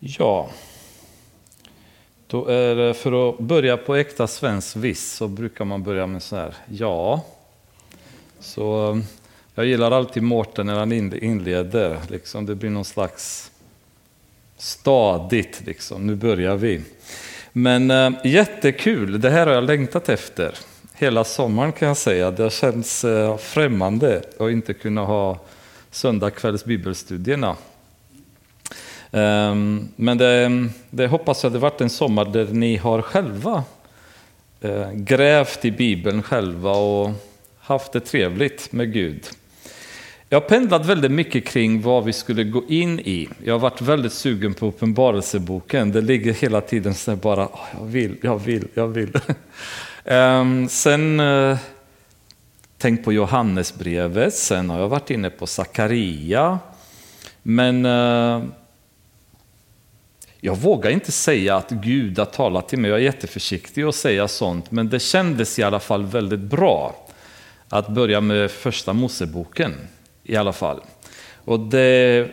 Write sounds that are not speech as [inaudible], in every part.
Ja, då är det för att börja på äkta svensk viss så brukar man börja med så här, ja. Så ehm, jag gillar alltid Mårten när han inleder, liksom, det blir någon slags stadigt, liksom. nu börjar vi. Men äh, jättekul, det här har jag längtat efter hela sommaren kan jag säga. Det känns äh, eh, främmande att inte kunna ha söndagskvälls bibelstudierna. Ehm, men det, det hoppas jag det varit en sommar där ni har själva eh, grävt i Bibeln själva och haft det trevligt med Gud. Jag har pendlat väldigt mycket kring vad vi skulle gå in i. Jag har varit väldigt sugen på Uppenbarelseboken. Det ligger hela tiden så bara, jag vill, jag vill, jag vill. um, [laughs] sen uh, tänkt på Johannesbrevet, sen har jag varit inne på Sakaria. Men uh, jag vågar inte säga att Gud har talat till mig, jag är jätteförsiktig att säga sånt, men det kändes i alla fall väldigt bra att börja med första Moseboken i alla fall. Och det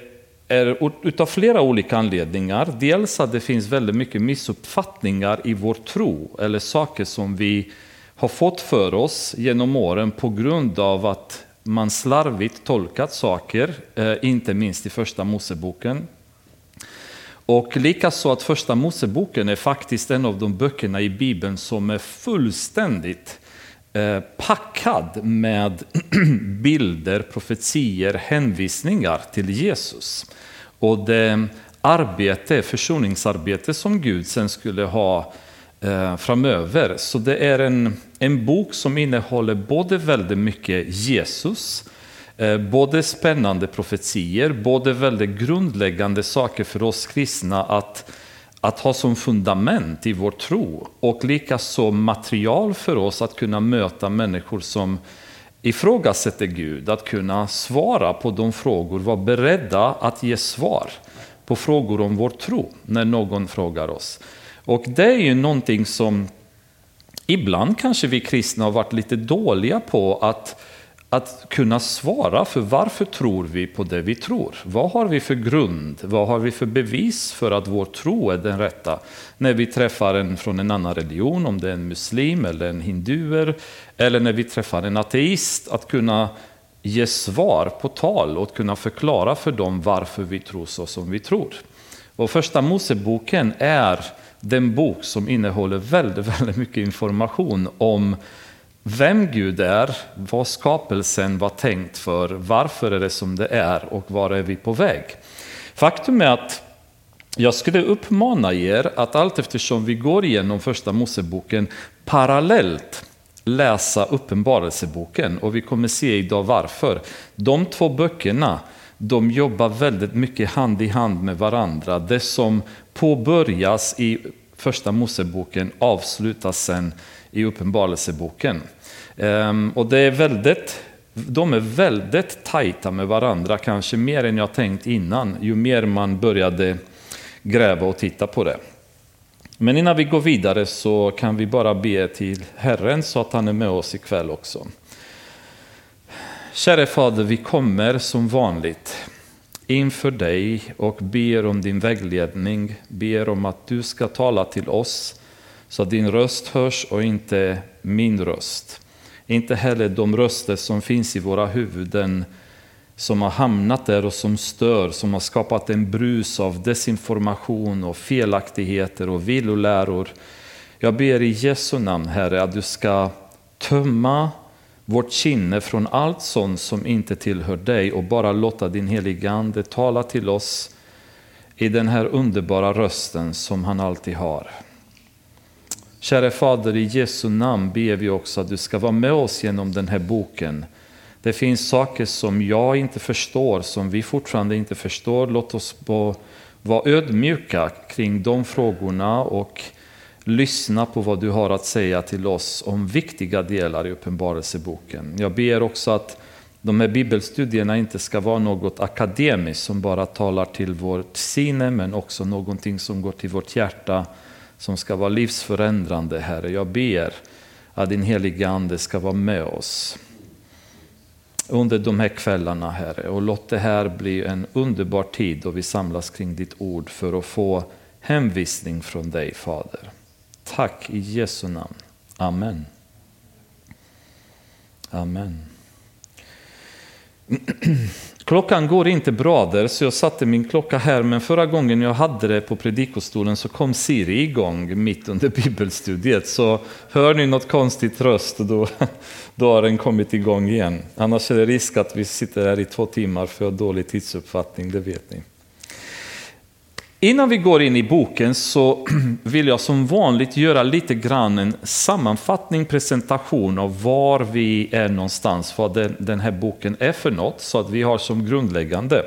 är utav flera olika anledningar. Dels att det finns väldigt mycket missuppfattningar i vår tro, eller saker som vi har fått för oss genom åren på grund av att man slarvigt tolkat saker, eh, inte minst i första Moseboken. Och likaså att första Moseboken är faktiskt en av de böckerna i Bibeln som är fullständigt eh, packad med [clears throat] bilder, profetier, hänvisningar till Jesus. Och det arbete, försoningsarbete som Gud sen skulle ha eh, framöver. Så det är en, en bok som innehåller både väldigt mycket Jesus, Eh, både spännande profetier, både väldigt grundläggande saker för oss kristna att, att ha som fundament i vår tro och likaså material för oss att kunna möta människor som ifrågasätter Gud, att kunna svara på de frågor, vara beredda att ge svar på frågor om vår tro när någon frågar oss. Och det är ju någonting som ibland kanske vi kristna har varit lite dåliga på att att kunna svara för varför tror vi på det vi tror? Vad har vi för grund? Vad har vi för bevis för att vår tro är den rätta? När vi träffar en från en annan religion, om det är en muslim eller en hinduer, eller när vi träffar en ateist, att kunna ge svar på tal och kunna förklara för dem varför vi tror så som vi tror. Och första Moseboken är den bok som innehåller väldigt, väldigt mycket information om vem Gud är, vad skapelsen var tänkt för, varför är det som det är och var är vi på väg. Faktum är att jag skulle uppmana er att allt eftersom vi går igenom första Moseboken parallellt läsa Uppenbarelseboken och vi kommer se idag varför. De två böckerna de jobbar väldigt mycket hand i hand med varandra. Det som påbörjas i första Moseboken avslutas sen i Uppenbarelseboken. Ehm, och det är väldigt, de är väldigt tajta med varandra, kanske mer än jag tänkt innan, ju mer man började gräva och titta på det. Men innan vi går vidare så kan vi bara be till Herren så att han är med oss ikväll också. Käre Fader, vi kommer som vanligt inför dig och ber om din vägledning, ber om att du ska tala till oss så att din röst hörs och inte min röst. Inte heller de röster som finns i våra huvuden som har hamnat där och som stör, som har skapat en brus av desinformation och felaktigheter och villoläror. Jag ber i Jesu namn, Herre, att du ska tömma vårt kinne från allt sånt som inte tillhör dig och bara låta din heliga Ande tala till oss i den här underbara rösten som han alltid har. Käre Fader, i Jesu namn ber vi också att du ska vara med oss genom den här boken. Det finns saker som jag inte förstår, som vi fortfarande inte förstår. Låt oss vara ödmjuka kring de frågorna och lyssna på vad du har att säga till oss om viktiga delar i Uppenbarelseboken. Jag ber också att de här bibelstudierna inte ska vara något akademiskt som bara talar till vårt sinne men också någonting som går till vårt hjärta som ska vara livsförändrande, Herre. Jag ber att din heliga Ande ska vara med oss. under de här kvällarna, Herre. Och låt det här bli en underbar tid då vi samlas kring ditt ord för att få hemvisning från dig, Fader. Tack i Jesu namn. Amen. Amen. [clears throat] Klockan går inte bra där, så jag satte min klocka här, men förra gången jag hade det på predikostolen så kom Siri igång mitt under bibelstudiet. Så hör ni något konstigt röst, då, då har den kommit igång igen. Annars är det risk att vi sitter här i två timmar för dålig tidsuppfattning, det vet ni. Innan vi går in i boken så [clears throat] vill jag som vanligt göra lite grann en sammanfattning, presentation av var vi är någonstans, vad den här boken är för något, så att vi har som grundläggande.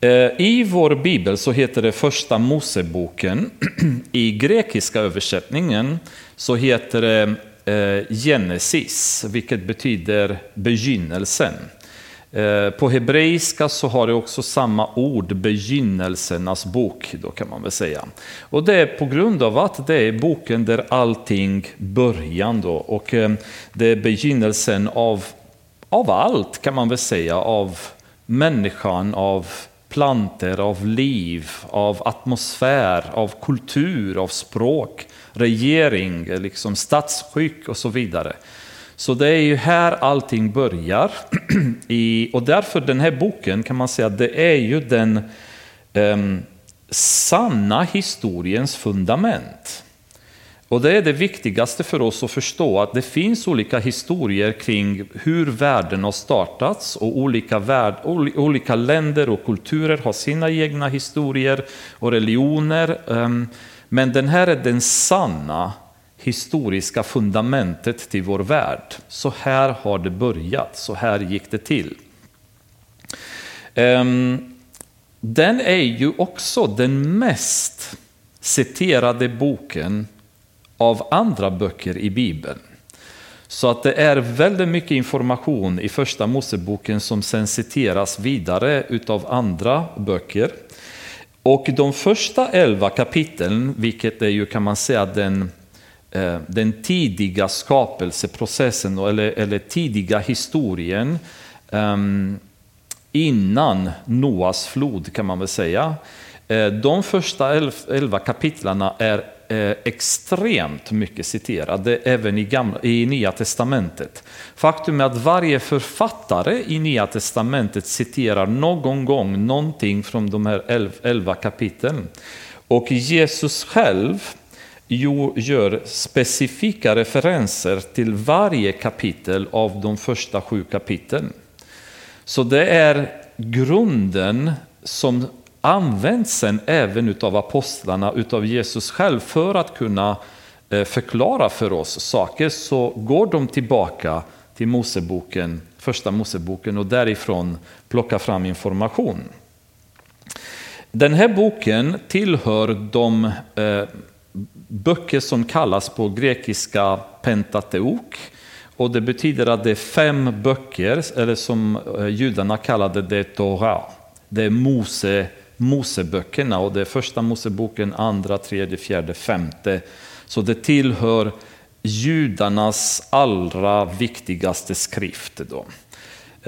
Eh, I vår bibel så heter det första Moseboken. [clears throat] I grekiska översättningen så heter det eh, Genesis, vilket betyder begynnelsen. Eh, på hebreiska så har det också samma ord, begynnelsernas bok, då kan man väl säga. Och det är på grund av att det är boken där allting börjar då. Och eh, det är begynnelsen av, av allt kan man väl säga, av människan, av planter, av liv, av atmosfär, av kultur, av språk, regering, liksom statsskick och så vidare. Så det är ju här allting börjar. [clears throat] och därför den här boken kan man säga att det är ju den um, sanna historiens fundament. Och det är det viktigaste för oss att förstå att det finns olika historier kring hur världen har startats och olika, värld, olika länder och kulturer har sina egna historier och religioner. Ehm, men den här är den sanna historiska fundamentet till vår värld. Så här har det börjat, så här gick det till. Ehm, den är ju också den mest citerade boken av andra böcker i Bibeln. Så att det är väldigt mycket information i första Moseboken som sen citeras vidare utav andra böcker. Och de första elva kapitlen, vilket är ju kan man säga den Eh, den tidiga skapelseprocessen eller, eller tidiga historien um, innan Noas flod kan man väl säga. Eh, de första elva kapitlarna är eh, extremt mycket citerade även i, gamla, i Nya Testamentet. Faktum är att varje författare i Nya Testamentet citerar någon gång någonting från de här elva kapitlen. Och Jesus själv Jo, gör specifika referenser till varje kapitel av de första sju kapitlen. Så det är grunden som används sen även av apostlarna, utav Jesus själv, för att kunna eh, förklara för oss saker, så går de tillbaka till Moseboken, första Moseboken och därifrån plockar fram information. Den här boken tillhör de eh, böcker som kallas på grekiska Pentateuk. Och det betyder att det är fem böcker, eller som eh, judarna kallade det Torah. Det är Mose, Moseböckerna och det är första Moseboken, andra, tredje, fjärde, femte. Så det tillhör judarnas allra viktigaste skrift. Då.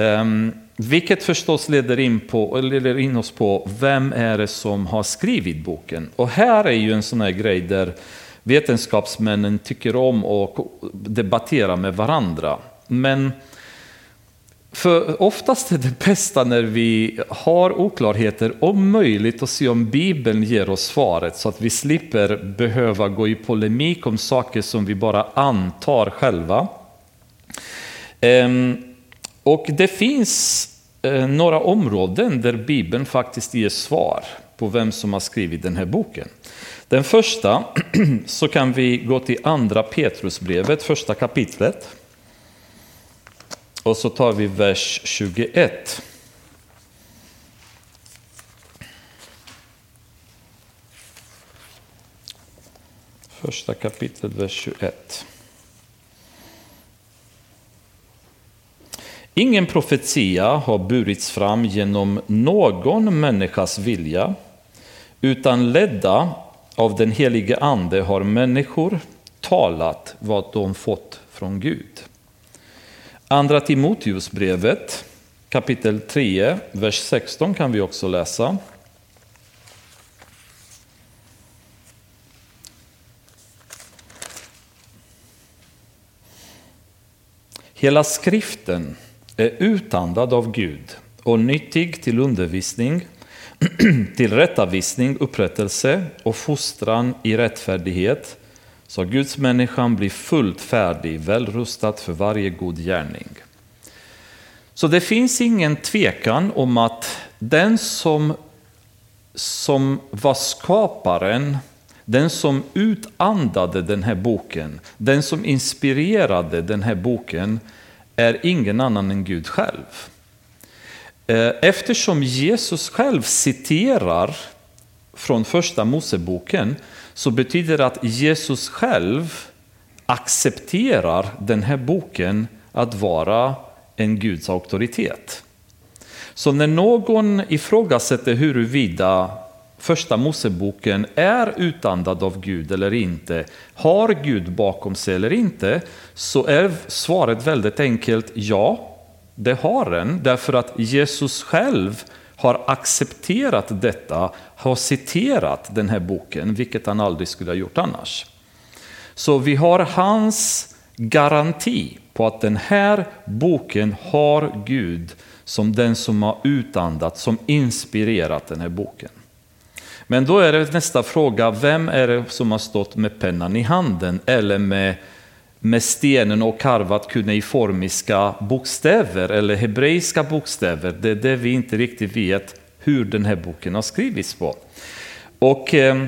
Um, vilket förstås leder in, på, leder in oss på vem är det som har skrivit boken. Och här är ju en sån här grej där vetenskapsmännen tycker om att debattera med varandra. Men för oftast är det bästa när vi har oklarheter, om möjligt att se om Bibeln ger oss svaret så att vi slipper behöva gå i polemik om saker som vi bara antar själva. Um, och det finns eh, några områden där Bibeln faktiskt ger svar på vem som har skrivit den här boken. Den första [clears throat] så kan vi gå till andra Petrusbrevet, första kapitlet. Och så tar vi vers 21. Första kapitlet, vers 21. Ingen profetia har burits fram genom någon människas vilja, utan ledda av den helige Ande har människor talat vad de fått från Gud. Andra Timoteusbrevet kapitel 3, vers 16 kan vi också läsa. Hela skriften är utandad av Gud och nyttig till undervisning, [clears throat] till rättavisning, upprättelse och fostran i rättfärdighet, så Guds människan blir fullt färdig, väl rustad för varje god gärning. Så det finns ingen tvekan om att den som, som var skaparen, den som utandade den här boken, den som inspirerade den här boken, är ingen annan än Gud själv. Eh, eftersom Jesus själv citerar från första Moseboken så betyder det att Jesus själv accepterar den här boken att vara en Guds auktoritet. Så när någon ifrågasätter huruvida första Moseboken är utandad av Gud eller inte, har Gud bakom sig eller inte, så är svaret väldigt enkelt ja, det har den, därför att Jesus själv har accepterat detta, har citerat den här boken, vilket han aldrig skulle ha gjort annars. Så vi har hans garanti på att den här boken har Gud som den som har utandat, som inspirerat den här boken. Men då är det nästa fråga, vem är det som har stått med pennan i handen eller med, med stenen och karvat kuneiformiska bokstäver eller hebreiska bokstäver? Det är det vi inte riktigt vet hur den här boken har skrivits på. Och... Eh,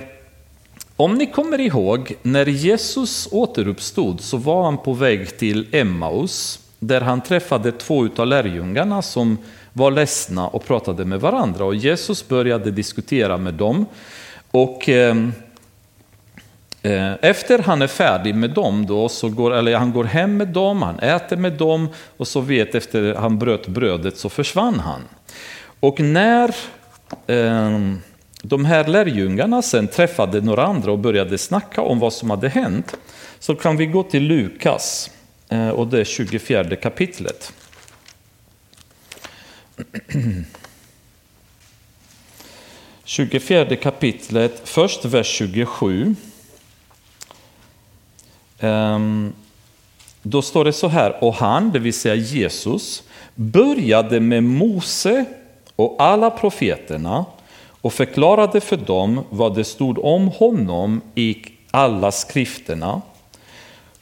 om ni kommer ihåg, när Jesus återuppstod så var han på väg till Emmaus, där han träffade två av lärjungarna som var ledsna och pratade med varandra. Och Jesus började diskutera med dem. Och ehm, eh, efter han är färdig med dem, då, så går, eller han går hem med dem, han äter med dem och så vet efter han bröt brödet så försvann han. Och när eh, de här lärjungarna sen träffade några andra och började snacka om vad som hade hänt. Så kan vi gå till Lukas eh, och det 24 kapitlet. Tjugofjärde kapitlet, först vers 27. Ehm, då står det så här, och han, det vill säga Jesus, började med Mose och alla profeterna och förklarade för dem vad det stod om honom i alla skrifterna.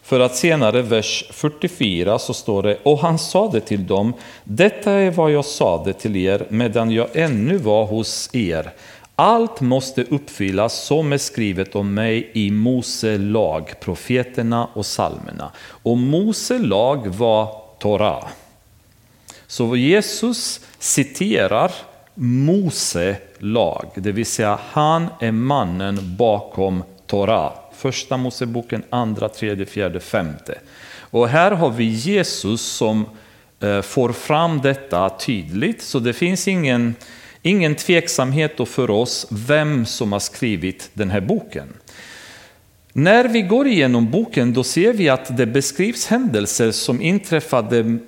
För att senare, vers 44, så står det, och han sade till dem, detta är vad jag sade till er medan jag ännu var hos er. Allt måste uppfyllas som är skrivet om mig i Mose lag, profeterna och salmerna. Och Mose lag var Torah. Så Jesus citerar Mose lag, det vill säga han är mannen bakom Torah. Första Moseboken, andra, tredje, fjärde, femte. Och här har vi Jesus som eh, får fram detta tydligt, så det finns ingen, ingen tveksamhet för oss vem som har skrivit den här boken. När vi går igenom boken då ser vi att det beskrivs händelser som inträffade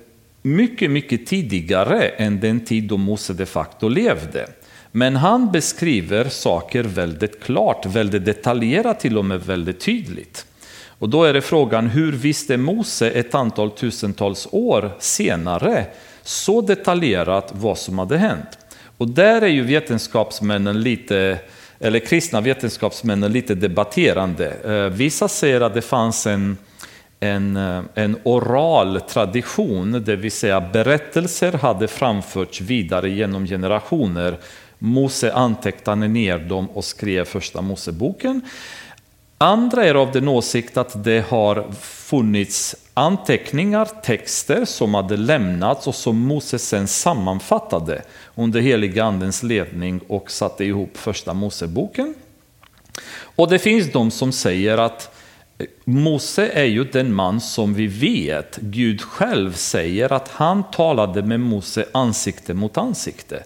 mycket, mycket tidigare än den tid då Mose de facto levde. Men han beskriver saker väldigt klart, väldigt detaljerat, till och med väldigt tydligt. Och då är det frågan, hur visste Mose ett antal tusentals år senare så detaljerat vad som hade hänt? Och där är ju vetenskapsmännen lite, eller kristna vetenskapsmännen lite debatterande. Eh, vissa säger att det fanns en en, eh, en oral tradition, det vill säga berättelser hade framförts vidare genom generationer. Mose antecknade ner dem och skrev första Moseboken. Andra är av den åsikt att det har funnits anteckningar, texter som hade lämnats och som Mose sen sammanfattade under heliga andens ledning och satte ihop första Moseboken. Och det finns de som säger att Mose är ju den man som vi vet, Gud själv säger att han talade med Mose ansikte mot ansikte.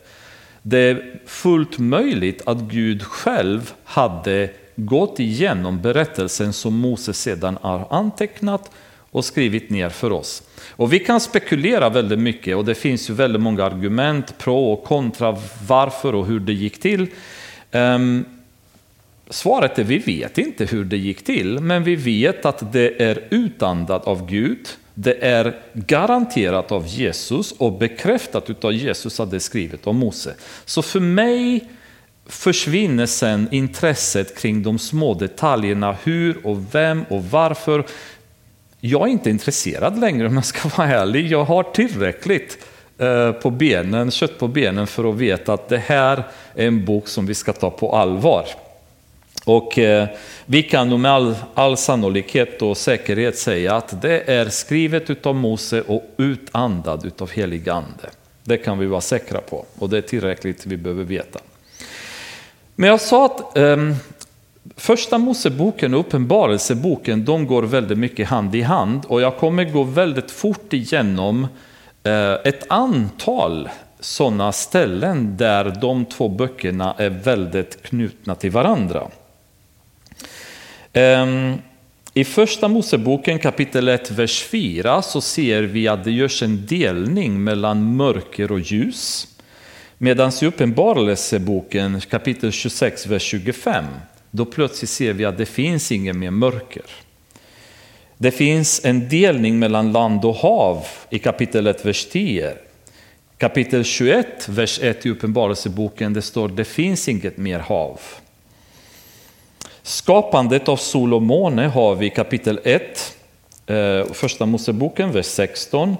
Det är fullt möjligt att Gud själv hade gått igenom berättelsen som Mose sedan har antecknat och skrivit ner för oss. Och vi kan spekulera väldigt mycket och det finns ju väldigt många argument pro och kontra varför och hur det gick till. Um, svaret är vi vet inte hur det gick till, men vi vet att det är utandat av Gud. Det är garanterat av Jesus och bekräftat av Jesus att det är skrivet om Mose. Så för mig försvinner sen intresset kring de små detaljerna, hur och vem och varför. Jag är inte intresserad längre om jag ska vara ärlig. Jag har tillräckligt eh, på benen, kött på benen för att veta att det här är en bok som vi ska ta på allvar. Och eh, vi kan med all, all sannolikhet och säkerhet säga att det är skrivet utav Mose och utandad utav helig ande. Det kan vi vara säkra på och det är tillräckligt vi behöver veta. Men jag sa att eh, första Moseboken och Uppenbarelseboken de går väldigt mycket hand i hand och jag kommer gå väldigt fort igenom eh, ett antal sådana ställen där de två böckerna är väldigt knutna till varandra. Um, I första Moseboken kapitel 1, vers 4 så ser vi att det görs en delning mellan mörker och ljus. Medan i Uppenbarelseboken kapitel 26, vers 25, då plötsligt ser vi att det finns inget mer mörker. Det finns en delning mellan land och hav i kapitel 1, vers 10. Kapitel 21, vers 1 i Uppenbarelseboken, det står det finns inget mer hav. Skapandet av sol och måne har vi i kapitel 1, eh, första Moseboken, vers 16.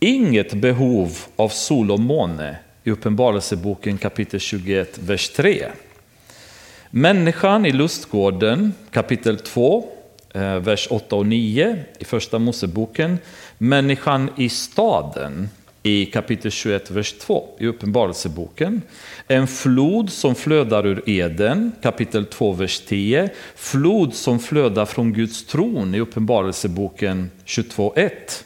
Inget behov av sol och måne i Uppenbarelseboken kapitel 21, vers 3. Människan i lustgården kapitel 2, eh, vers 8 och 9 i första Moseboken. Människan i staden i kapitel 21, vers 2 i Uppenbarelseboken. En flod som flödar ur Eden, kapitel 2, vers 10. Flod som flödar från Guds tron i Uppenbarelseboken 22, 1.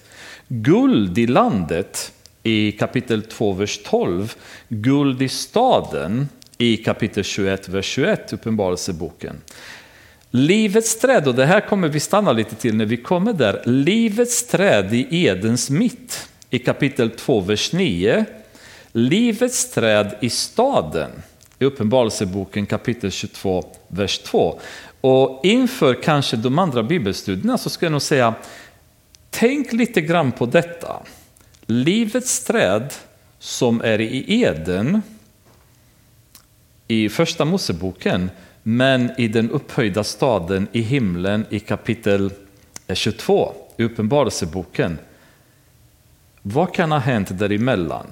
Guld i landet i kapitel 2, vers 12. Guld i staden i kapitel 21, vers 21, Uppenbarelseboken. Livets träd, och det här kommer vi stanna lite till när vi kommer där. Livets träd i Edens mitt i kapitel 2, vers 9. Livets träd i staden i Uppenbarelseboken kapitel 22, vers 2. Och inför kanske de andra bibelstudierna så ska jag nog säga, tänk lite grann på detta. Livets träd som är i Eden i första Moseboken, men i den upphöjda staden i himlen i kapitel 22 i Uppenbarelseboken. Vad kan ha hänt däremellan?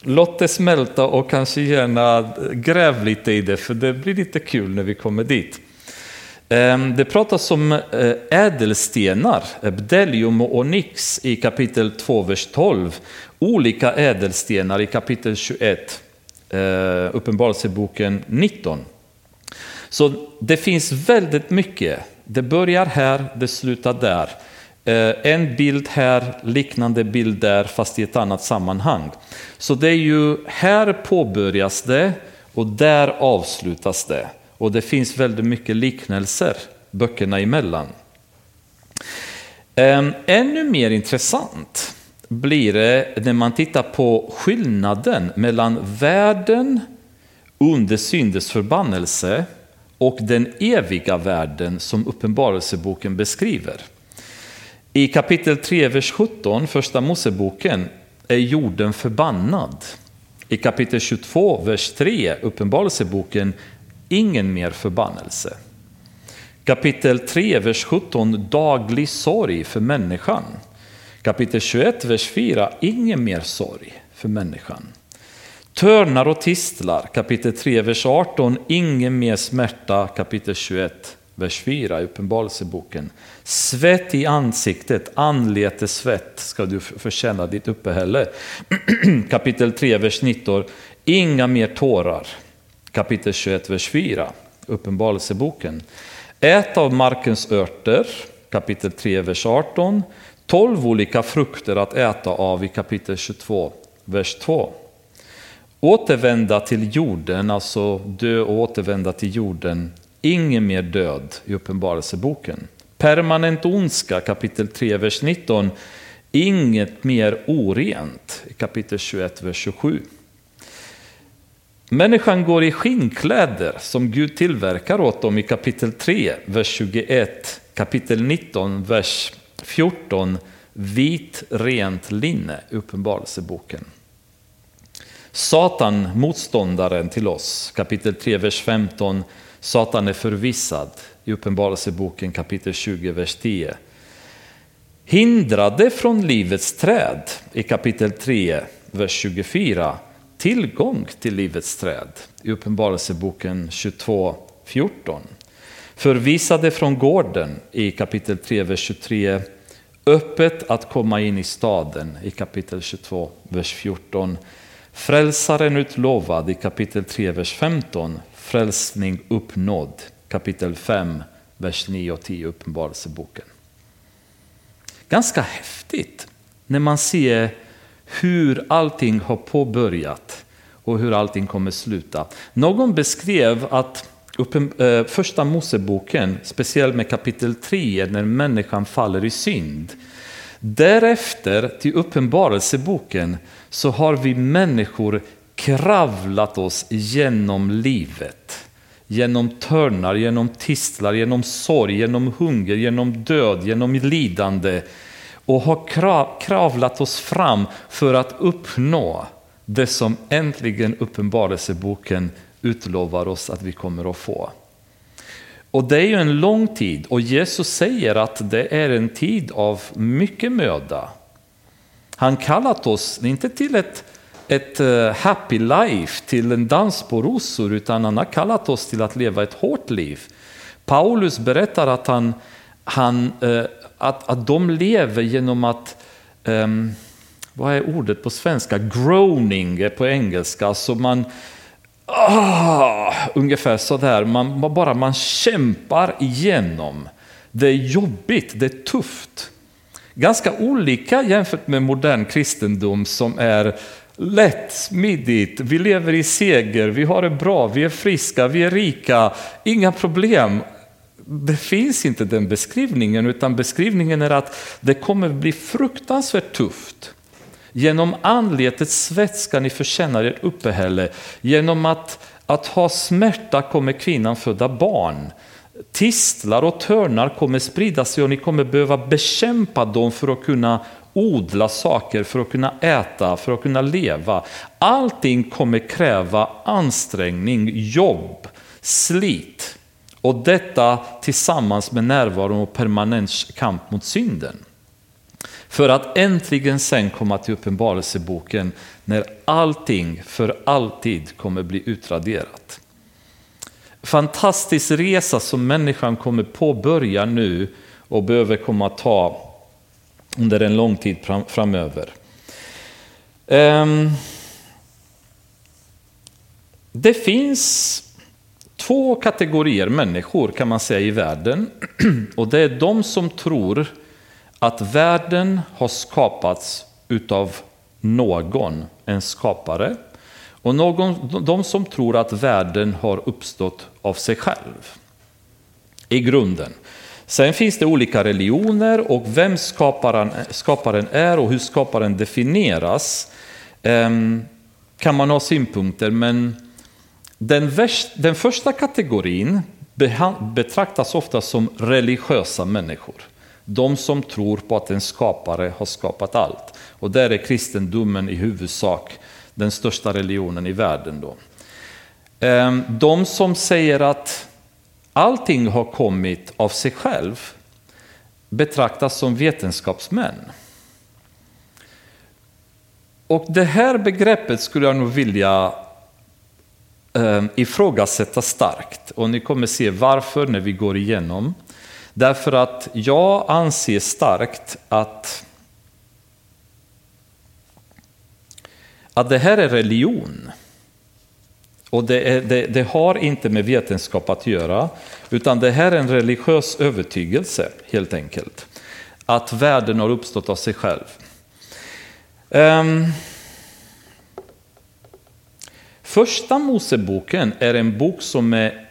Låt det smälta och kanske gärna gräv lite i det, för det blir lite kul när vi kommer dit. Ehm, det pratas om eh, ädelstenar, bdellium och onyx i kapitel 2, vers 12. Olika ädelstenar i kapitel 21, eh, Uppenbarelseboken 19. Så det finns väldigt mycket. Det börjar här, det slutar där. Eh, en bild här, liknande bild där, fast i ett annat sammanhang. Så det är ju här påbörjas det och där avslutas det. Och det finns väldigt mycket liknelser böckerna emellan. Ehm, ännu mer intressant blir det när man tittar på skillnaden mellan världen under syndens förbannelse och den eviga världen som Uppenbarelseboken beskriver. I kapitel 3, vers 17, första Moseboken, är jorden förbannad. I kapitel 22, vers 3, Uppenbarelseboken, ingen mer förbannelse. Kapitel 3, vers 17, daglig sorg för människan. Kapitel 21, vers 4, ingen mer sorg för människan. Törnar och tistlar, kapitel 3, vers 18, ingen mer smärta, kapitel 21, vers 4 i Uppenbarelseboken. Svett i ansiktet, anletesvett ska du förtjäna ditt uppehälle. [clears throat] kapitel 3, vers 19, inga mer tårar kapitel 21, vers 4, Uppenbarelseboken. Ät av markens örter, kapitel 3, vers 18. 12 olika frukter att äta av i kapitel 22, vers 2. Återvända till jorden, alltså dö och återvända till jorden. Ingen mer död i Uppenbarelseboken. Permanent ondska, kapitel 3, vers 19. Inget mer orent, kapitel 21, vers 27. Människan går i skinnkläder som Gud tillverkar åt dem i kapitel 3, vers 21, kapitel 19, vers 14, vit rent linne, Uppenbarelseboken. Satan, motståndaren till oss, kapitel 3, vers 15, Satan är förvissad i Uppenbarelseboken kapitel 20, vers 10. Hindrade från livets träd i kapitel 3, vers 24 tillgång till livets träd i Uppenbarelseboken 22, 14. Förvisade från gården i kapitel 3, vers 23. Öppet att komma in i staden i kapitel 22, vers 14. Frälsaren utlovad i kapitel 3, vers 15. Frälsning uppnådd kapitel 5, vers 9 och 10 Uppenbarelseboken. Ganska häftigt när man ser hur allting har påbörjat och hur allting kommer sluta. Någon beskrev att eh, första Moseboken, speciellt med kapitel 3, när människan faller i synd. Därefter till Uppenbarelseboken så har vi människor kravlat oss genom livet. Genom törnar, genom tistlar, genom sorg, genom hunger, genom död, genom lidande och har kravlat oss fram för att uppnå det som äntligen Uppenbarelseboken utlovar oss att vi kommer att få. Och det är ju en lång tid och Jesus säger att det är en tid av mycket möda. Han kallat oss inte till ett, ett eh, happy life, till en dans på rosor, utan han har kallat oss till att leva ett hårt liv. Paulus berättar att han, han eh, att, att de lever genom att, um, vad är ordet på svenska, groaning på engelska, alltså man, ah, ungefär sådär, man, bara man kämpar igenom. Det är jobbigt, det är tufft. Ganska olika jämfört med modern kristendom som är lätt, smidigt, vi lever i seger, vi har det bra, vi är friska, vi är rika, inga problem det finns inte den beskrivningen, utan beskrivningen är att det kommer bli fruktansvärt tufft. Genom anletets svett ska ni förtjäna ert uppehälle. Genom att, att ha smärta kommer kvinnan föda barn. Tistlar och törnar kommer sprida sig och ni kommer behöva bekämpa dem för att kunna odla saker, för att kunna äta, för att kunna leva. Allting kommer kräva ansträngning, jobb, slit. Och detta tillsammans med närvaro och permanent kamp mot synden. För att äntligen sen komma till Uppenbarelseboken när allting för alltid kommer bli utraderat. Fantastisk resa som människan kommer påbörja nu och behöver komma att ta under en lång tid framöver. Ehm, det finns två kategorier människor kan man säga i världen. [clears throat] Och det är de som tror att världen har skapats utav någon, en skapare. Och någon, de som tror att världen har uppstått av sig själv. I grunden. Sen finns det olika religioner och vem skaparen, skaparen är och hur skaparen definieras ehm, kan man ha synpunkter men den, värst, den första kategorin betraktas ofta som religiösa människor. De som tror på att en skapare har skapat allt. Och där är kristendomen i huvudsak den största religionen i världen. Då. Ehm, de som säger att allting har kommit av sig själv betraktas som vetenskapsmän. Och det här begreppet skulle jag nog vilja eh, ifrågasätta starkt. Och ni kommer se varför när vi går igenom. Därför att jag anser starkt att, att det här är religion. Och det, är, det, det, har inte med vetenskap att göra, utan det här är en religiös övertygelse helt enkelt. Att världen har uppstått av sig själv. Um, Första Moseboken är en bok som är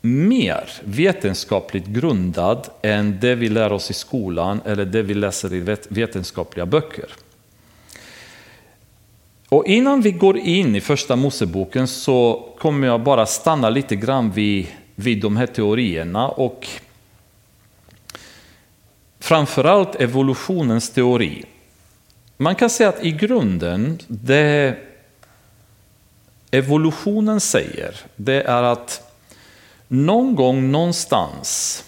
mer vetenskapligt grundad än det vi lär oss i skolan eller det vi läser i vetenskapliga böcker. Och innan vi går in i första Moseboken så kommer jag bara stanna lite grann vid, vid de här teorierna och framförallt evolutionens teori. Man kan säga att i grunden, det evolutionen säger, det är att någon gång någonstans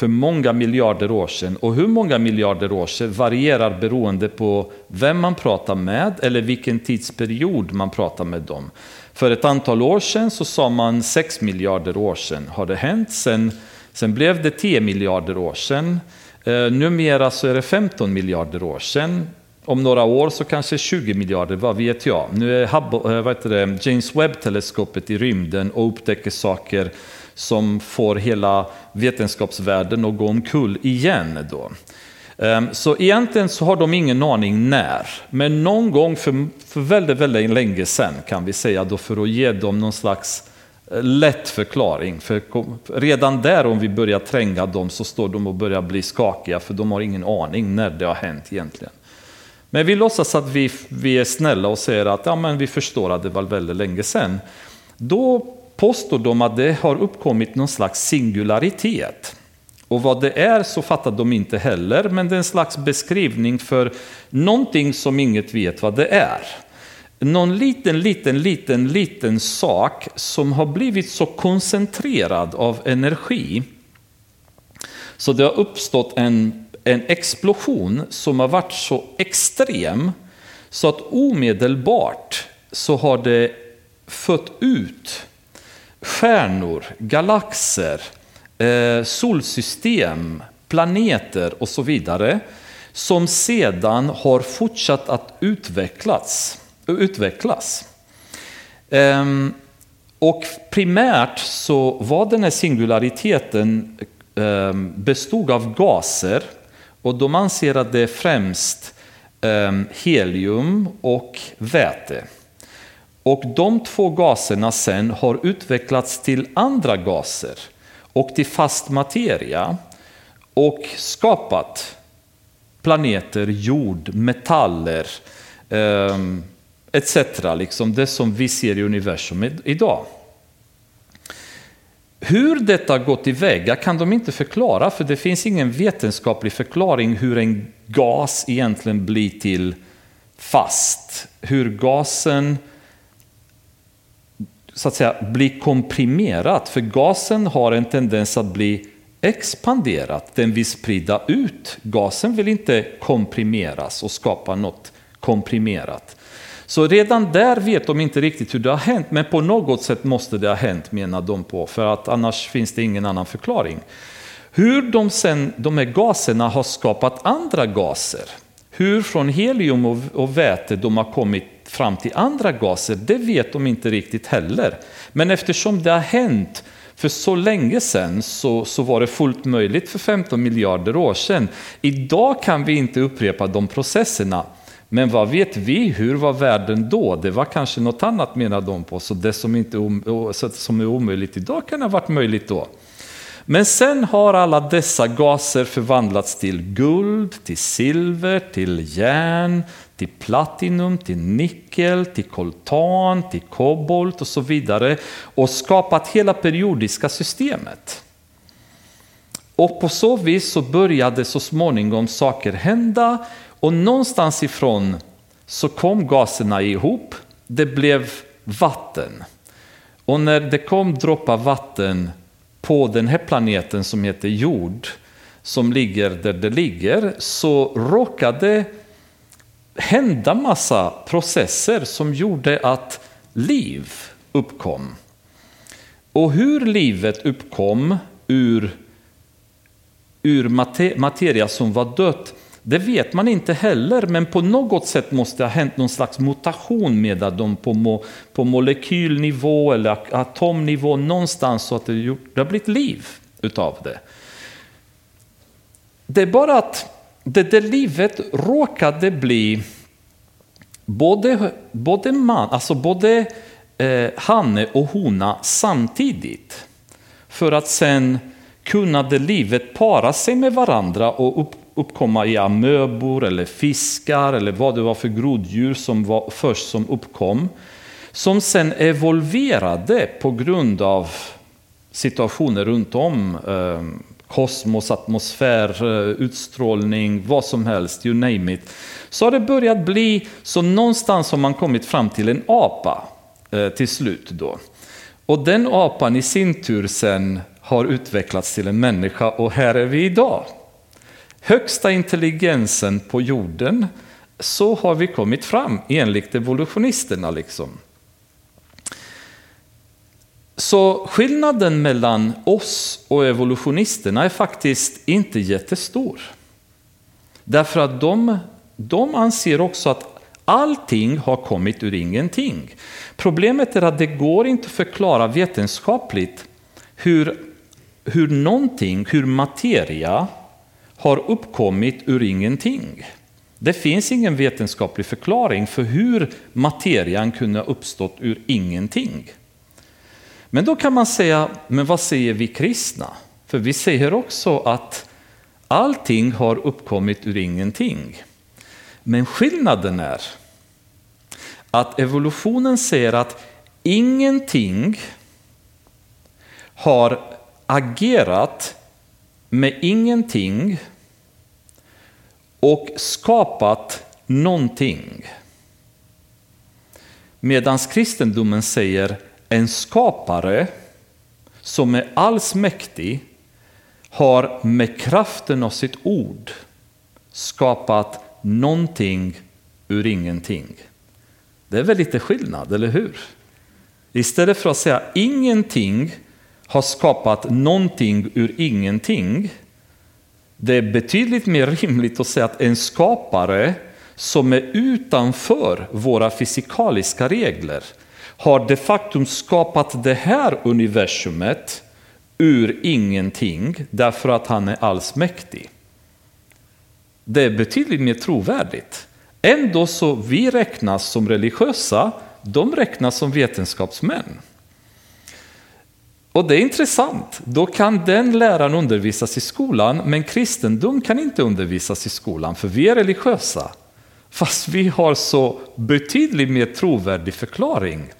för många miljarder år sedan. Och hur många miljarder år sedan varierar beroende på vem man pratar med eller vilken tidsperiod man pratar med dem. För ett antal år sedan så sa man 6 miljarder år sedan har det hänt. Sen, sen blev det 10 miljarder år sedan. Eh, numera så är det 15 miljarder år sedan. Om några år så kanske 20 miljarder, vad vet jag. Nu är Hubble, eh, vad heter det, James Webb-teleskopet i rymden och upptäcker saker som får hela vetenskapsvärlden att gå omkull igen. Då. Ehm, så egentligen så har de ingen aning när, men någon gång för, för väldigt, väldigt länge sedan kan vi säga då för att ge dem någon slags eh, lätt förklaring. För redan där om vi börjar tränga dem så står de och börjar bli skakiga för de har ingen aning när det har hänt egentligen. Men vi låtsas att vi, vi är snälla och säger att ja, men vi förstår att det var väldigt länge sedan. Då påstår de att det har uppkommit någon slags singularitet. Och vad det är så fattar de inte heller, men det är en slags beskrivning för någonting som inget vet vad det är. Någon liten, liten, liten, liten sak som har blivit så koncentrerad av energi så det har uppstått en, en explosion som har varit så extrem så att omedelbart så har det fött ut stjärnor, galaxer, eh, solsystem, planeter och så vidare som sedan har fortsatt att utvecklas. utvecklas. Ehm, och primärt så var den här singulariteten ehm, bestod av gaser och de anser att det är främst ehm, helium och väte. Och de två gaserna sen har utvecklats till andra gaser och till fast materia och skapat planeter, jord, metaller eh, etc. Liksom det som vi ser i universum idag. Hur detta gått tillväga kan de inte förklara för det finns ingen vetenskaplig förklaring hur en gas egentligen blir till fast. Hur gasen så att säga bli komprimerat. För gasen har en tendens att bli expanderat, den vill sprida ut. Gasen vill inte komprimeras och skapa något komprimerat. Så redan där vet de inte riktigt hur det har hänt, men på något sätt måste det ha hänt menar de på, för att annars finns det ingen annan förklaring. Hur de, sen, de här gaserna har skapat andra gaser, hur från helium och, och väte de har kommit fram till andra gaser, det vet de inte riktigt heller. Men eftersom det har hänt för så länge sedan så, så var det fullt möjligt för 15 miljarder år sedan. Idag kan vi inte upprepa de processerna. Men vad vet vi? Hur var världen då? Det var kanske något annat menar de på. Så det som, inte, som är omöjligt idag kan ha varit möjligt då. Men sen har alla dessa gaser förvandlats till guld, till silver, till järn, till platinum, till nickel, till koltan, till kobolt och så vidare och skapat hela periodiska systemet. Och på så vis så började så småningom saker hända och någonstans ifrån så kom gaserna ihop, det blev vatten. Och när det kom droppar vatten på den här planeten som heter jord, som ligger där det ligger, så råkade hända massa processer som gjorde att liv uppkom. Och hur livet uppkom ur, ur materia som var dött, det vet man inte heller, men på något sätt måste det ha hänt någon slags mutation med dem på, mo, på molekylnivå eller atomnivå någonstans så att det, gjort, det har blivit liv utav det. Det är bara att det där livet råkade bli både, både, man, alltså både eh, hanne och hona samtidigt. för att sen kunna det livet para sig med varandra och upp, uppkomma i amöbor eller fiskar eller vad det var för groddjur som var först som uppkom. Som sen evolverade på grund av situationer runt om. Eh, kosmos, atmosfär, eh, utstrålning, vad som helst, you name it. Så har det börjat bli, så någonstans har man kommit fram till en apa eh, till slut då. Och den apan i sin tur sen har utvecklats till en människa och här är vi idag. Högsta intelligensen på jorden, så har vi kommit fram enligt evolutionisterna. Liksom. Så skillnaden mellan oss och evolutionisterna är faktiskt inte jättestor. Därför att de, de anser också att allting har kommit ur ingenting. Problemet är att det går inte att förklara vetenskapligt hur, hur någonting, hur materia har uppkommit ur ingenting. Det finns ingen vetenskaplig förklaring för hur materian kunde ha uppstått ur ingenting. Men då kan man säga, men vad säger vi kristna? För vi säger också att allting har uppkommit ur ingenting. Men skillnaden är att evolutionen säger att ingenting har agerat med ingenting och skapat någonting. Medan kristendomen säger en skapare som är allsmäktig har med kraften av sitt ord skapat någonting ur ingenting. Det är väl lite skillnad, eller hur? Istället för att säga ingenting har skapat någonting ur ingenting. Det är betydligt mer rimligt att säga att en skapare som är utanför våra fysikaliska regler har de facto skapat det här universumet ur ingenting därför att han är allsmäktig. Det är betydligt mer trovärdigt. Ändå så vi räknas som religiösa, de räknas som vetenskapsmän. Och det är intressant, då kan den läraren undervisas i skolan, men kristendom kan inte undervisas i skolan, för vi är religiösa. Fast vi har så betydligt mer trovärdig förklaring.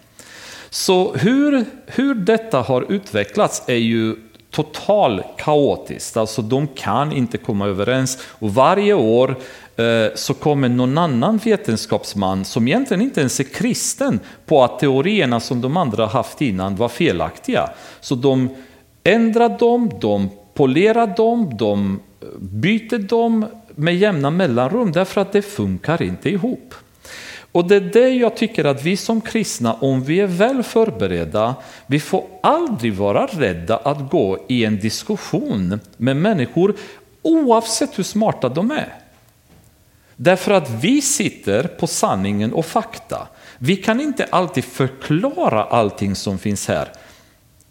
Så hur, hur detta har utvecklats är ju totalt kaotiskt, alltså de kan inte komma överens. Och varje år eh, så kommer någon annan vetenskapsman som egentligen inte ens är kristen på att teorierna som de andra haft innan var felaktiga. Så de ändrar dem, de polerar dem, de byter dem med jämna mellanrum därför att det funkar inte ihop. Och det är det jag tycker att vi som kristna, om vi är väl förberedda, vi får aldrig vara rädda att gå i en diskussion med människor oavsett hur smarta de är. Därför att vi sitter på sanningen och fakta. Vi kan inte alltid förklara allting som finns här.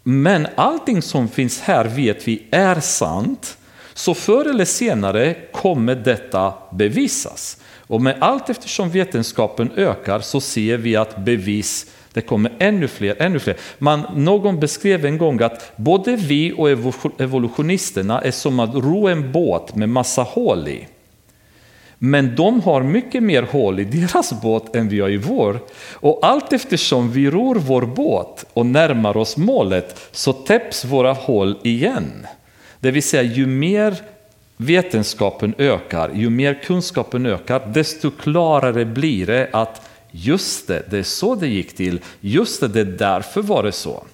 Men allting som finns här vet vi är sant. Så förr eller senare kommer detta bevisas. Och med allt eftersom vetenskapen ökar så ser vi att bevis det kommer ännu fler, ännu fler. Man, någon beskrev en gång att både vi och evolutionisterna är som att ro en båt med massa hål i. Men de har mycket mer hål i deras båt än vi har i vår. Och allt eftersom vi ror vår båt och närmar oss målet så täpps våra hål igen. Det vill säga ju mer vetenskapen ökar, ju mer kunskapen ökar, desto klarare blir det att just det, det är så det gick till, just det, det är därför var det så.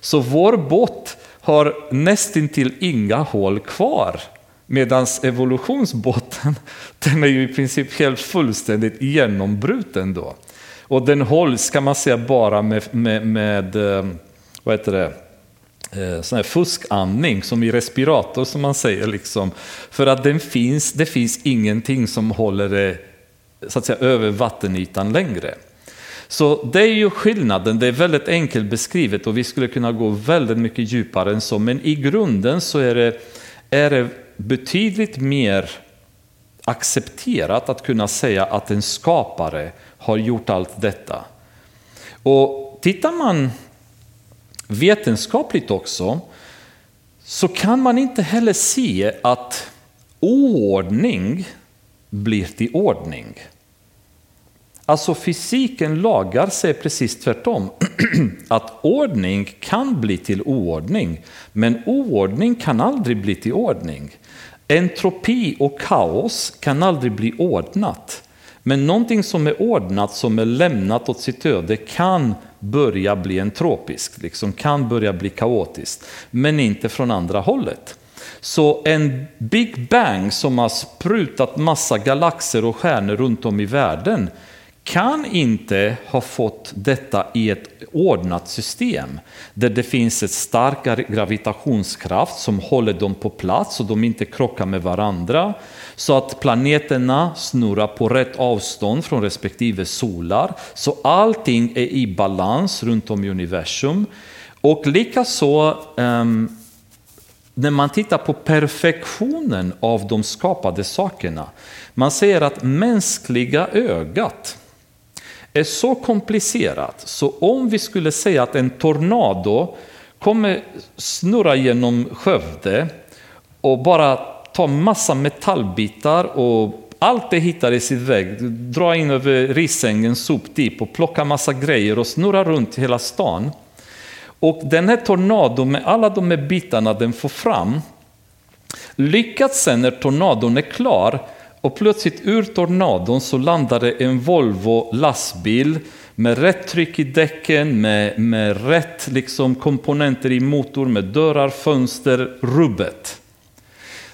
Så vår båt har nästintill inga hål kvar. Medan evolutionsbåten, [laughs] den är ju i princip helt fullständigt genombruten då. Och den hålls, kan man säga, bara med, med, med eh, vad heter det, Eh, sån här fuskandning som i respirator som man säger. Liksom. För att den finns, det finns ingenting som håller det så att säga, över vattenytan längre. Så det är ju skillnaden, det är väldigt enkelt beskrivet och vi skulle kunna gå väldigt mycket djupare än så. Men i grunden så är det, är det betydligt mer accepterat att kunna säga att en skapare har gjort allt detta. Och tittar man vetenskapligt också så kan man inte heller se att oordning blir till ordning. Alltså fysiken lagar sig precis tvärtom. [clears throat] Att ordning kan bli till oordning, men oordning kan aldrig bli till ordning. Entropi och kaos kan aldrig bli ordnat. Men någonting som är ordnat, som är lämnat åt sitt öde, kan börja bli entropiskt, liksom kan börja bli kaotiskt, men inte från andra hållet. Så en Big Bang som har sprutat massa galaxer och stjärnor runt om i världen kan inte ha fått detta i ett ordnat system där det finns ett starkare gravitationskraft som håller dem på plats så de inte krockar med varandra. Så att planeterna snurrar på rätt avstånd från respektive solar. Så allting är i balans runt om i universum. Och likaså um, när man tittar på perfektionen av de skapade sakerna. Man säger att mänskliga ögat är så komplicerat så om vi skulle säga att en tornado kommer snurra genom Skövde och bara ta massa metallbitar och allt det hittar i sitt väg, dra in över Risängens soptipp och plocka massa grejer och snurra runt hela stan. Och den här tornadon med alla de här bitarna den får fram lyckats sen när tornadon är klar och plötsligt ur tornadon så landade en Volvo lastbil med rätt tryck i däcken, med, med rätt liksom komponenter i motor, med dörrar, fönster, rubbet.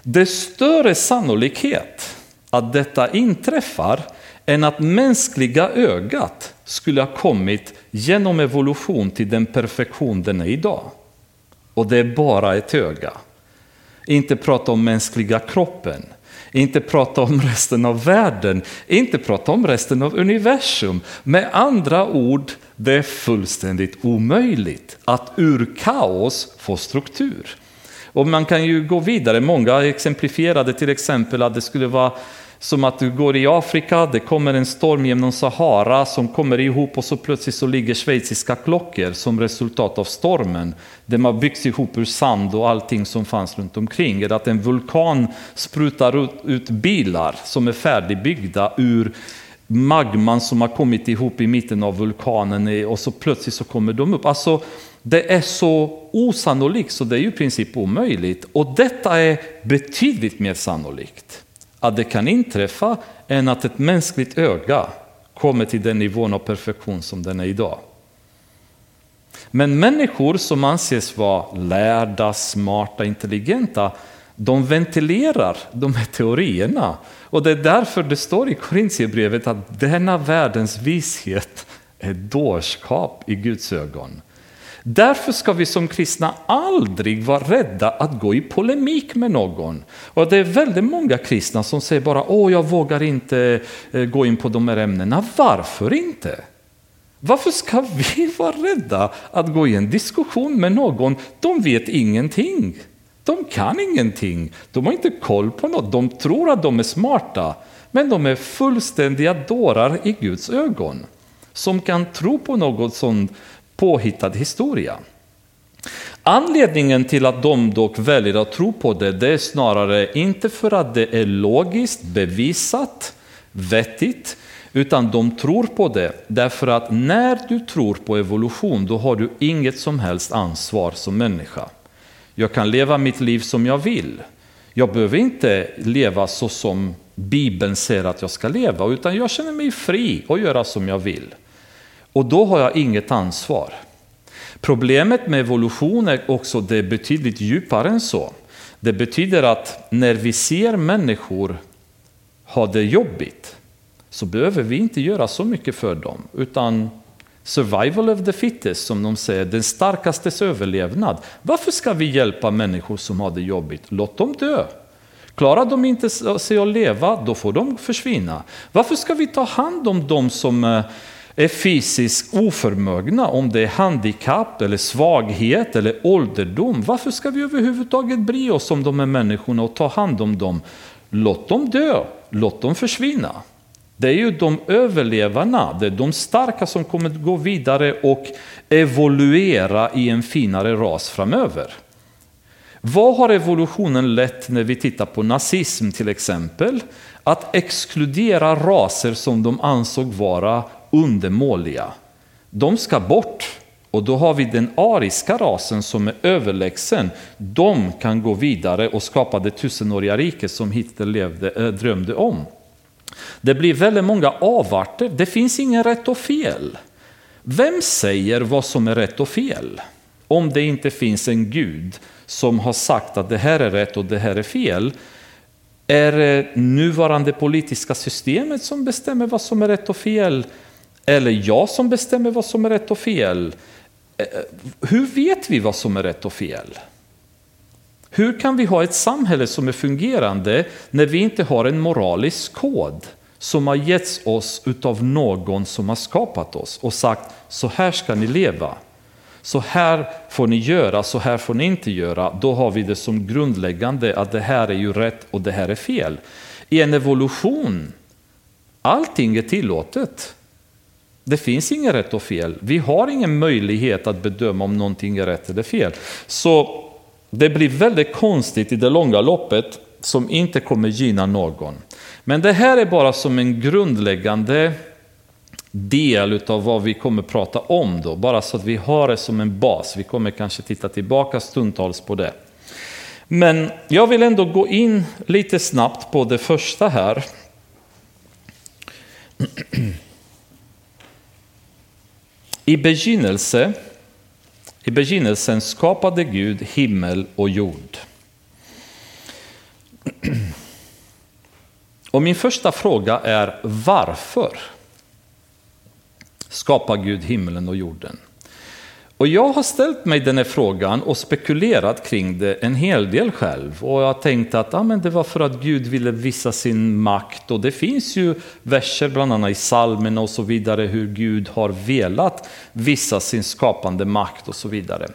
Det är större sannolikhet att detta inträffar än att mänskliga ögat skulle ha kommit genom evolution till den perfektion den är idag. Och det är bara ett öga. Inte prata om mänskliga kroppen, inte prata om resten av världen, inte prata om resten av universum. Med andra ord, det är fullständigt omöjligt att ur kaos få struktur. Och man kan ju gå vidare, många exemplifierade till exempel att det skulle vara som att du går i Afrika, det kommer en storm genom Sahara som kommer ihop och så plötsligt så ligger schweiziska klockor som resultat av stormen. De har byggts ihop ur sand och allting som fanns runt omkring. Eller att en vulkan sprutar ut, ut bilar som är färdigbyggda ur magman som har kommit ihop i mitten av vulkanen och så plötsligt så kommer de upp. Alltså, det är så osannolikt så det är ju i princip omöjligt. Och detta är betydligt mer sannolikt att det kan inträffa än att ett mänskligt öga kommer till den nivån av perfektion som den är idag. Men människor som anses vara lärda, smarta, intelligenta, de ventilerar de här teorierna. Och det är därför det står i Korintierbrevet att denna världens vishet är dårskap i Guds ögon. Därför ska vi som kristna aldrig vara rädda att gå i polemik med någon. Och det är väldigt många kristna som säger bara åh jag vågar inte eh, gå in på de här ämnena. Varför inte? Varför ska vi [laughs] vara rädda att gå i en diskussion med någon? De vet ingenting. De kan ingenting. De har inte koll på något. De tror att de är smarta. Men de är fullständiga dårar i Guds ögon. Som kan tro på något sånt påhittad historia. Anledningen till att de dock väljer att tro på det, det är snarare inte för att det är logiskt bevisat, vettigt, utan de tror på det därför att när du tror på evolution då har du inget som helst ansvar som människa. Jag kan leva mitt liv som jag vill. Jag behöver inte leva så som Bibeln säger att jag ska leva, utan jag känner mig fri att göra som jag vill. Och då har jag inget ansvar. Problemet med evolution är också det är betydligt djupare än så. Det betyder att när vi ser människor ha det jobbigt så behöver vi inte göra så mycket för dem, utan survival of the fittest som de säger, den starkastes överlevnad. Varför ska vi hjälpa människor som har det jobbigt? Låt dem dö. Klarar de inte sig att leva, då får de försvinna. Varför ska vi ta hand om de som eh, är fysiskt oförmögna, om det är handikapp, eller svaghet eller ålderdom, varför ska vi överhuvudtaget bry oss om de här människorna och ta hand om dem? Låt dem dö, låt dem försvinna. Det är ju de överlevarna, det är de starka som kommer att gå vidare och evoluera i en finare ras framöver. Vad har evolutionen lett när vi tittar på nazism till exempel? Att exkludera raser som de ansåg vara undermåliga. De ska bort. Och då har vi den ariska rasen som är överlägsen. De kan gå vidare och skapa det tusenåriga riket som Hitler levde, äh, drömde om. Det blir väldigt många avarter. Det finns ingen rätt och fel. Vem säger vad som är rätt och fel? Om det inte finns en gud som har sagt att det här är rätt och det här är fel. Är det nuvarande politiska systemet som bestämmer vad som är rätt och fel? Eller jag som bestämmer vad som är rätt och fel? Eh, eh, hur vet vi vad som är rätt och fel? Hur kan vi ha ett samhälle som är fungerande när vi inte har en moralisk kod som har getts oss av någon som har skapat oss och sagt så här ska ni leva. Så här får ni göra, så här får ni inte göra. Då har vi det som grundläggande att det här är ju rätt och det här är fel. I en evolution, allting är tillåtet. Det finns inget rätt och fel. Vi har ingen möjlighet att bedöma om någonting är rätt eller fel. Så det blir väldigt konstigt i det långa loppet som inte kommer gynna någon. Men det här är bara som en grundläggande del av vad vi kommer prata om då, bara så att vi har det som en bas. Vi kommer kanske titta tillbaka stundtals på det. Men jag vill ändå gå in lite snabbt på det första här. [clears throat] I begynnelse, i begynnelsen skapade Gud himmel och jord. Och min första fråga är varför skapar Gud himlen och jorden? Och jag har ställt mig den här frågan och spekulerat kring det en hel del själv. Och jag har tänkt att ah, men det var för att Gud ville visa sin makt. Och det finns ju verser, bland annat i salmen och så vidare, hur Gud har velat visa sin skapande makt och så vidare.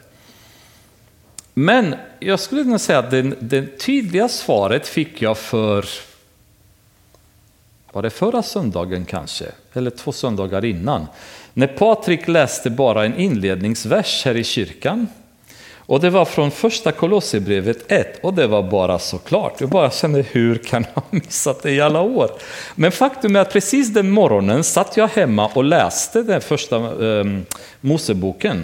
Men jag skulle kunna säga att det, det tydliga svaret fick jag för, var det förra söndagen kanske? Eller två söndagar innan. När Patrik läste bara en inledningsvers här i kyrkan. Och det var från första Kolosserbrevet 1 och det var bara så klart. Jag bara kände, hur kan jag [laughs] ha missat det i alla år? Men faktum är att precis den morgonen satt jag hemma och läste den första eh, Moseboken,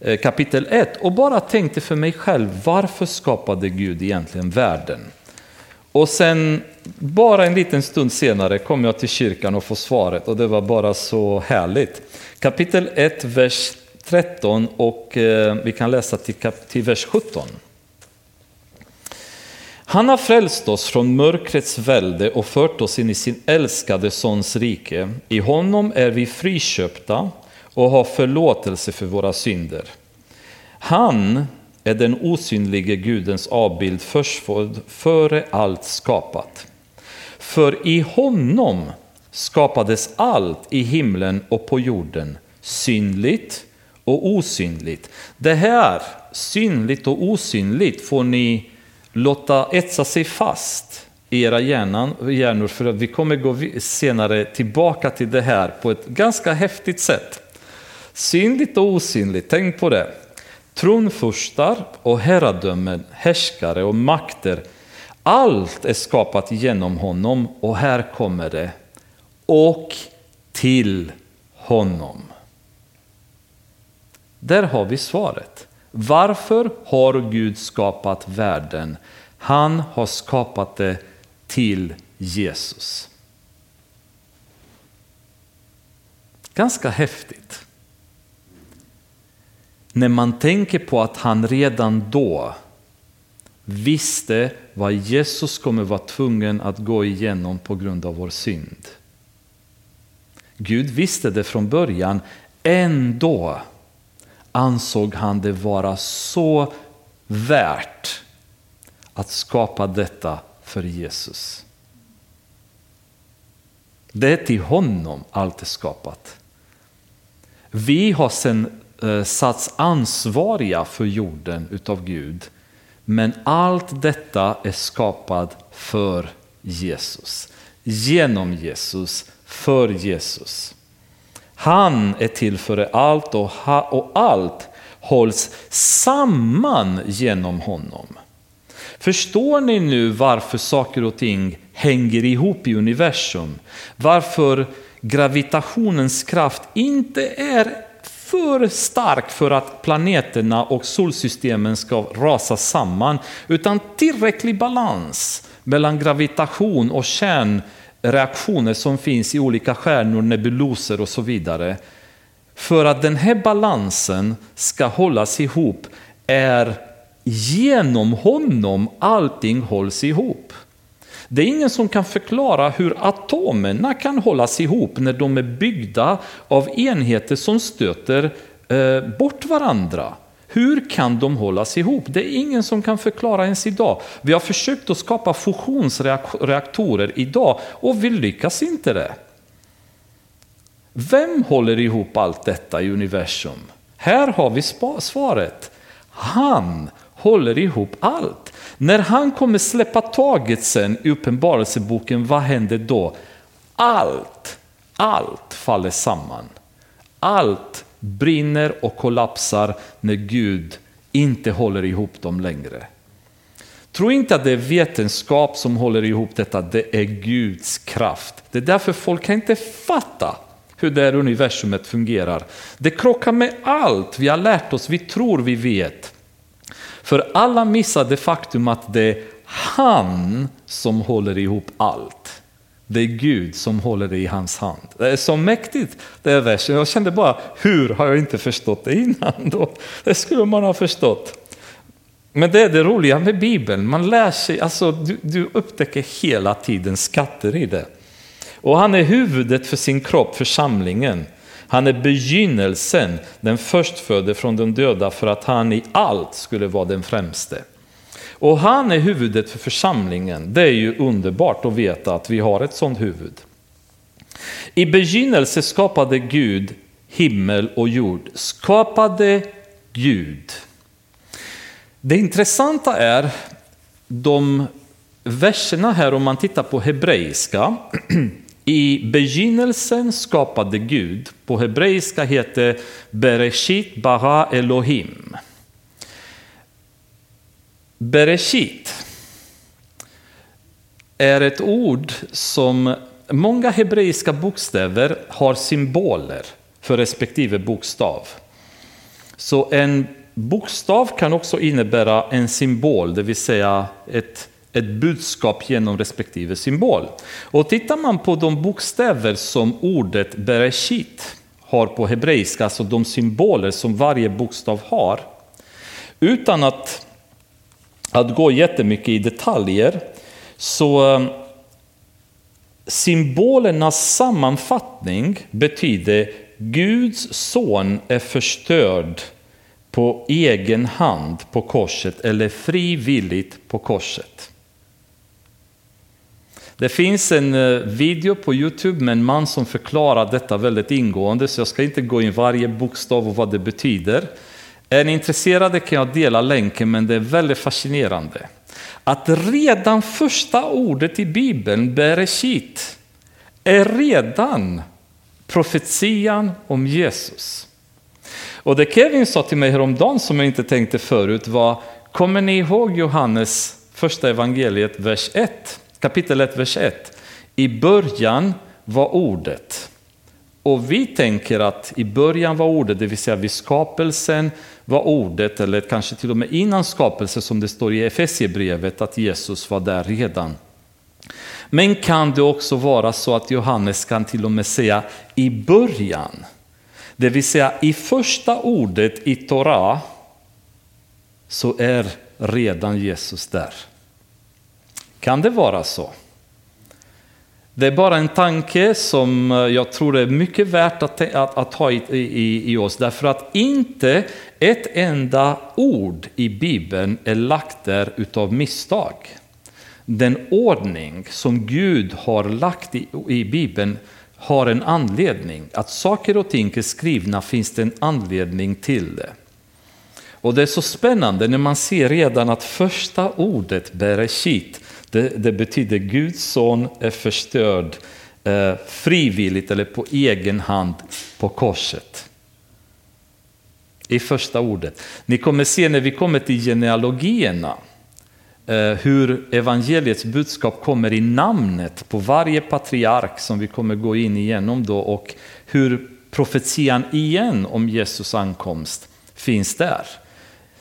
eh, kapitel 1 och bara tänkte för mig själv, varför skapade Gud egentligen världen? Och sen bara en liten stund senare kom jag till kyrkan och får svaret och det var bara så härligt. Kapitel 1, vers 13 och eh, vi kan läsa till, till vers 17. Han har frälst oss från mörkrets välde och fört oss in i sin älskade Sons rike. I honom är vi friköpta och har förlåtelse för våra synder. Han är den osynlige Gudens avbild förstfödd före allt skapat. För i honom skapades allt i himlen och på jorden, synligt och osynligt. Det här, synligt och osynligt, får ni låta etsa sig fast i era hjärnor, för att vi kommer gå senare tillbaka till det här på ett ganska häftigt sätt. Synligt och osynligt, tänk på det. Tronfurstar och herradömen, härskare och makter, allt är skapat genom honom och här kommer det. Och till honom. Där har vi svaret. Varför har Gud skapat världen? Han har skapat det till Jesus. Ganska häftigt när man tänker på att han redan då visste vad Jesus kommer vara tvungen att gå igenom på grund av vår synd. Gud visste det från början, ändå ansåg han det vara så värt att skapa detta för Jesus. Det är till honom allt är skapat. Vi har sedan Eh, satts ansvariga för jorden utav Gud. Men allt detta är skapat för Jesus. Genom Jesus, för Jesus. Han är till för allt och, allt hålls samman genom honom. Förstår ni nu varför saker och ting hänger ihop i universum? Varför gravitationens kraft inte är för stark för att planeterna och solsystemen ska rasa samman, utan tillräcklig balans mellan gravitation och kärnreaktioner som finns i olika stjärnor, nebuloser och så vidare. För att den här balansen ska hållas ihop är genom honom allting hålls ihop. Det är ingen som kan förklara hur atomerna kan hållas ihop när de är byggda av enheter som stöter eh, bort varandra. Hur kan de hållas ihop? Det är ingen som kan förklara ens idag. Vi har försökt att skapa fusionsreaktorer idag och vi lyckas inte det. Vem håller ihop allt detta i universum? Här har vi svaret. Han håller ihop allt. När han kommer släppa taget sen i Uppenbarelseboken, vad händer då? Allt, allt faller samman. Allt brinner och kollapsar när Gud inte håller ihop dem längre. Tro inte att det är vetenskap som håller ihop detta, det är Guds kraft. Det är därför folk kan inte fatta hur det här universumet fungerar. Det krockar med allt vi har lärt oss, vi tror vi vet. För alla missar det faktum att det är han som håller ihop allt. Det är Gud som håller det i hans hand. Det är så mäktigt, det är versen. Jag kände bara, hur har jag inte förstått det innan? Då? Det skulle man ha förstått. Men det är det roliga med Bibeln, man lär sig, alltså du, du upptäcker hela tiden skatter i det. Och han är huvudet för sin kropp, församlingen. Han är begynnelsen, den förstfödde från de döda för att han i allt skulle vara den främste. Och han är huvudet för församlingen. Det är ju underbart att veta att vi har ett sådant huvud. I begynnelse skapade Gud himmel och jord. Skapade Gud. Det intressanta är de verserna här om man tittar på hebreiska [clears throat] I begynnelsen skapade Gud, på hebreiska heter Bereshit bara Elohim. Bereshit är ett ord som många hebreiska bokstäver har symboler för respektive bokstav. Så en bokstav kan också innebära en symbol, det vill säga ett ett budskap genom respektive symbol. Och tittar man på de bokstäver som ordet bereshit har på hebreiska, alltså de symboler som varje bokstav har, utan att, att gå jättemycket i detaljer, så eh, symbolernas sammanfattning betyder Guds son är förstörd på egen hand på korset eller frivilligt på korset. Det finns en eh, video på Youtube med en man som förklarar detta väldigt ingående, så jag ska inte gå in varje bokstav och vad det betyder. Är ni intresserade kan jag dela länken, men det är väldigt fascinerande. Att redan första ordet i Bibeln, Bereshit, är redan profetian om Jesus. Och det Kevin sa till mig häromdagen som jag inte tänkte förut var, kommer ni ihåg Johannes första evangeliet, vers 1? Kapitel 1, vers 1. I början var ordet. Och vi tänker att i början var ordet, det vill säga vid skapelsen var ordet, eller kanske till och med innan skapelsen som det står i Efesiebrevet, att Jesus var där redan. Men kan det också vara så att Johannes kan till och med säga i början, det vill säga i första ordet i Torah, så är redan Jesus där. Kan det vara så? Det är bara en tanke som eh, jag tror är mycket värt att, att, att ha i, i, i, oss, därför att inte ett enda ord i Bibeln är lagt där utav misstag. Den ordning som Gud har lagt i, i Bibeln har en anledning. Att saker och ting är skrivna finns det en anledning till det. Och det är så spännande när man ser redan att första ordet, bereshit, det, det betyder Guds son är förstörd eh, frivilligt eller på egen hand på korset. I första ordet. Ni kommer se när vi kommer till genealogierna, eh, hur evangeliets budskap kommer i namnet på varje patriark som vi kommer gå in igenom då och hur profetian igen om Jesus ankomst finns där.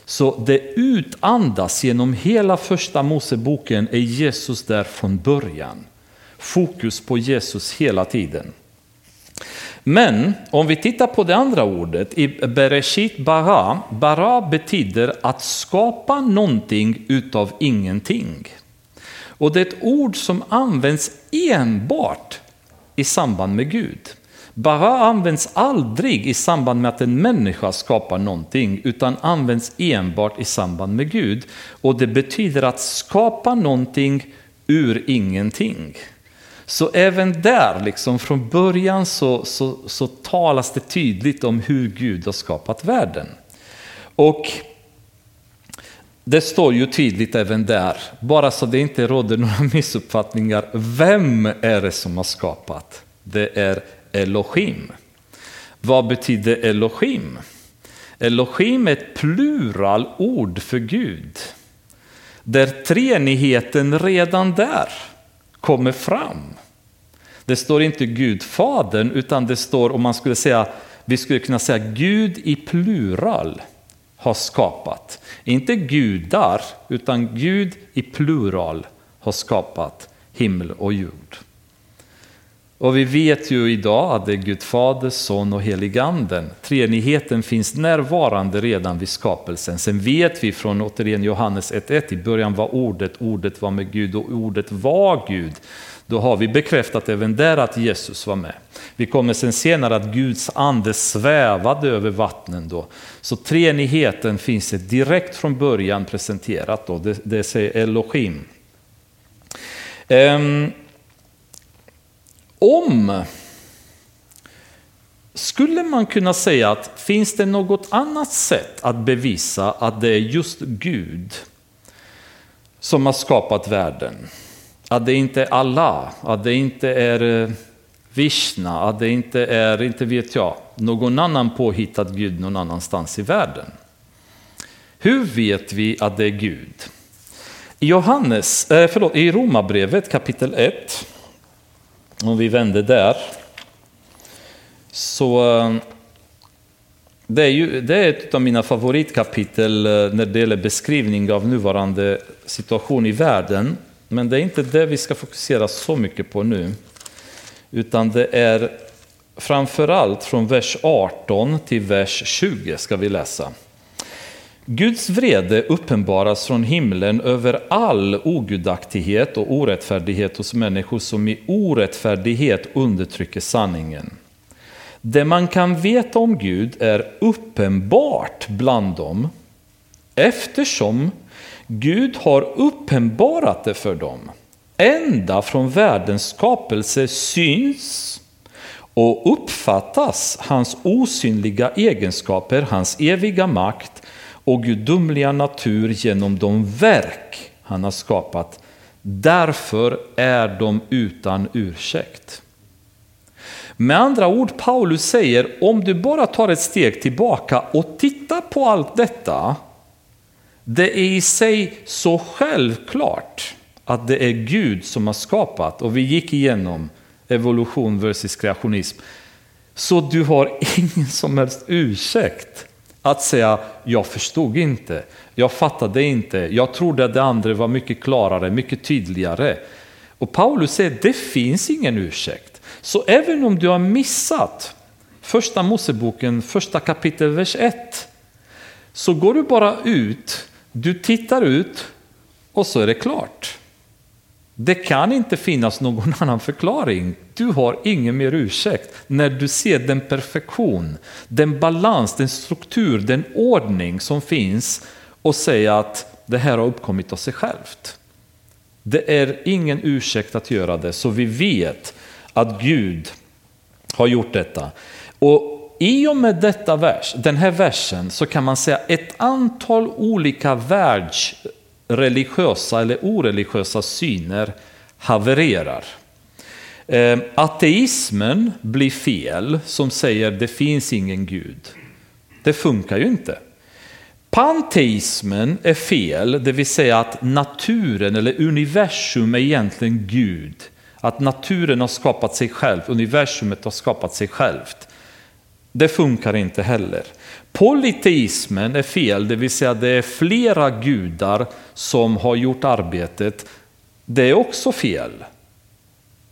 Så det utandas genom hela första Moseboken är Jesus där från början. Fokus på Jesus hela tiden. Men om vi tittar på det andra ordet, i Bereshit bara, bara betyder att skapa någonting utav ingenting. Och det är ett ord som används enbart i samband med Gud. Bara används aldrig i samband med att en människa skapar någonting, utan används enbart i samband med Gud. Och det betyder att skapa någonting ur ingenting. Så även där, liksom från början, så, så, så talas det tydligt om hur Gud har skapat världen. Och det står ju tydligt även där, bara så det inte råder några [laughs] missuppfattningar. Vem är det som har skapat? Det är Elohim. Vad betyder Elohim? Elohim är ett pluralord för Gud. Där treenigheten redan där kommer fram. Det står inte Gudfadern utan det står om man skulle säga, vi skulle kunna säga Gud i plural har skapat. Inte gudar utan Gud i plural har skapat himmel och jord. Och vi vet ju idag att det är Gud Fader, Son och Heliganden. Treenigheten finns närvarande redan vid skapelsen. Sen vet vi från återigen Johannes 1.1, i början var ordet, ordet var med Gud och ordet var Gud. Då har vi bekräftat även där att Jesus var med. Vi kommer sen senare att Guds ande svävade över vattnen då. Så treenigheten finns det direkt från början presenterat då, det, det säger Elohim. Um, om skulle man kunna säga att finns det något annat sätt att bevisa att det är just Gud som har skapat världen? Att det inte är Allah, att det inte är eh, Vishna, att det inte är, inte vet jag, någon annan påhittad Gud någon annanstans i världen. Hur vet vi att det är Gud? I, Johannes, eh, förlåt, i Romarbrevet kapitel 1 om vi vänder där. Så eh, det är, ju, det är ett av mina favoritkapitel eh, när det gäller beskrivning av nuvarande situation i världen. Men det är inte det vi ska fokusera så mycket på nu. Utan det är framförallt från vers 18 till vers 20 ska vi läsa. Guds vrede uppenbaras från himlen över all ogudaktighet och orättfärdighet hos människor som i orättfärdighet undertrycker sanningen. Det man kan veta om Gud är uppenbart bland dem eftersom Gud har uppenbarat det för dem. Ända från världens skapelse syns och uppfattas hans osynliga egenskaper, hans eviga makt och gudomliga natur genom de verk han har skapat. Därför är de utan ursäkt. Med andra ord, Paulus säger, om du bara tar ett steg tillbaka och tittar på allt detta, det är i sig så självklart att det är Gud som har skapat, och vi gick igenom evolution versus kreationism, så du har [laughs] ingen som helst ursäkt att säga, jag förstod inte, jag fattade inte, jag trodde att det andra var mycket klarare, mycket tydligare. Och Paulus säger, det finns ingen ursäkt. Så även om du har missat första Moseboken, första kapitel, vers 1, så går du bara ut, du tittar ut och så är det klart. Det kan inte finnas någon [laughs] annan förklaring. Du har ingen mer ursäkt när du ser den perfektion, den balans, den struktur, den ordning som finns och säger att det här har uppkommit av sig självt. Det är ingen ursäkt att göra det, så vi vet att Gud har gjort detta. Och i och med detta vers, den här versen så kan man säga ett antal olika världs religiösa eller oreligiösa syner havererar. Eh, ateismen blir fel som säger det finns ingen gud. Det funkar ju inte. Panteismen är fel, det vill säga att naturen eller universum är egentligen Gud. Att naturen har skapat sig själv, universumet har skapat sig självt. Det funkar inte heller. Polyteismen är fel, det vill säga det är flera gudar som har gjort arbetet. Det är också fel.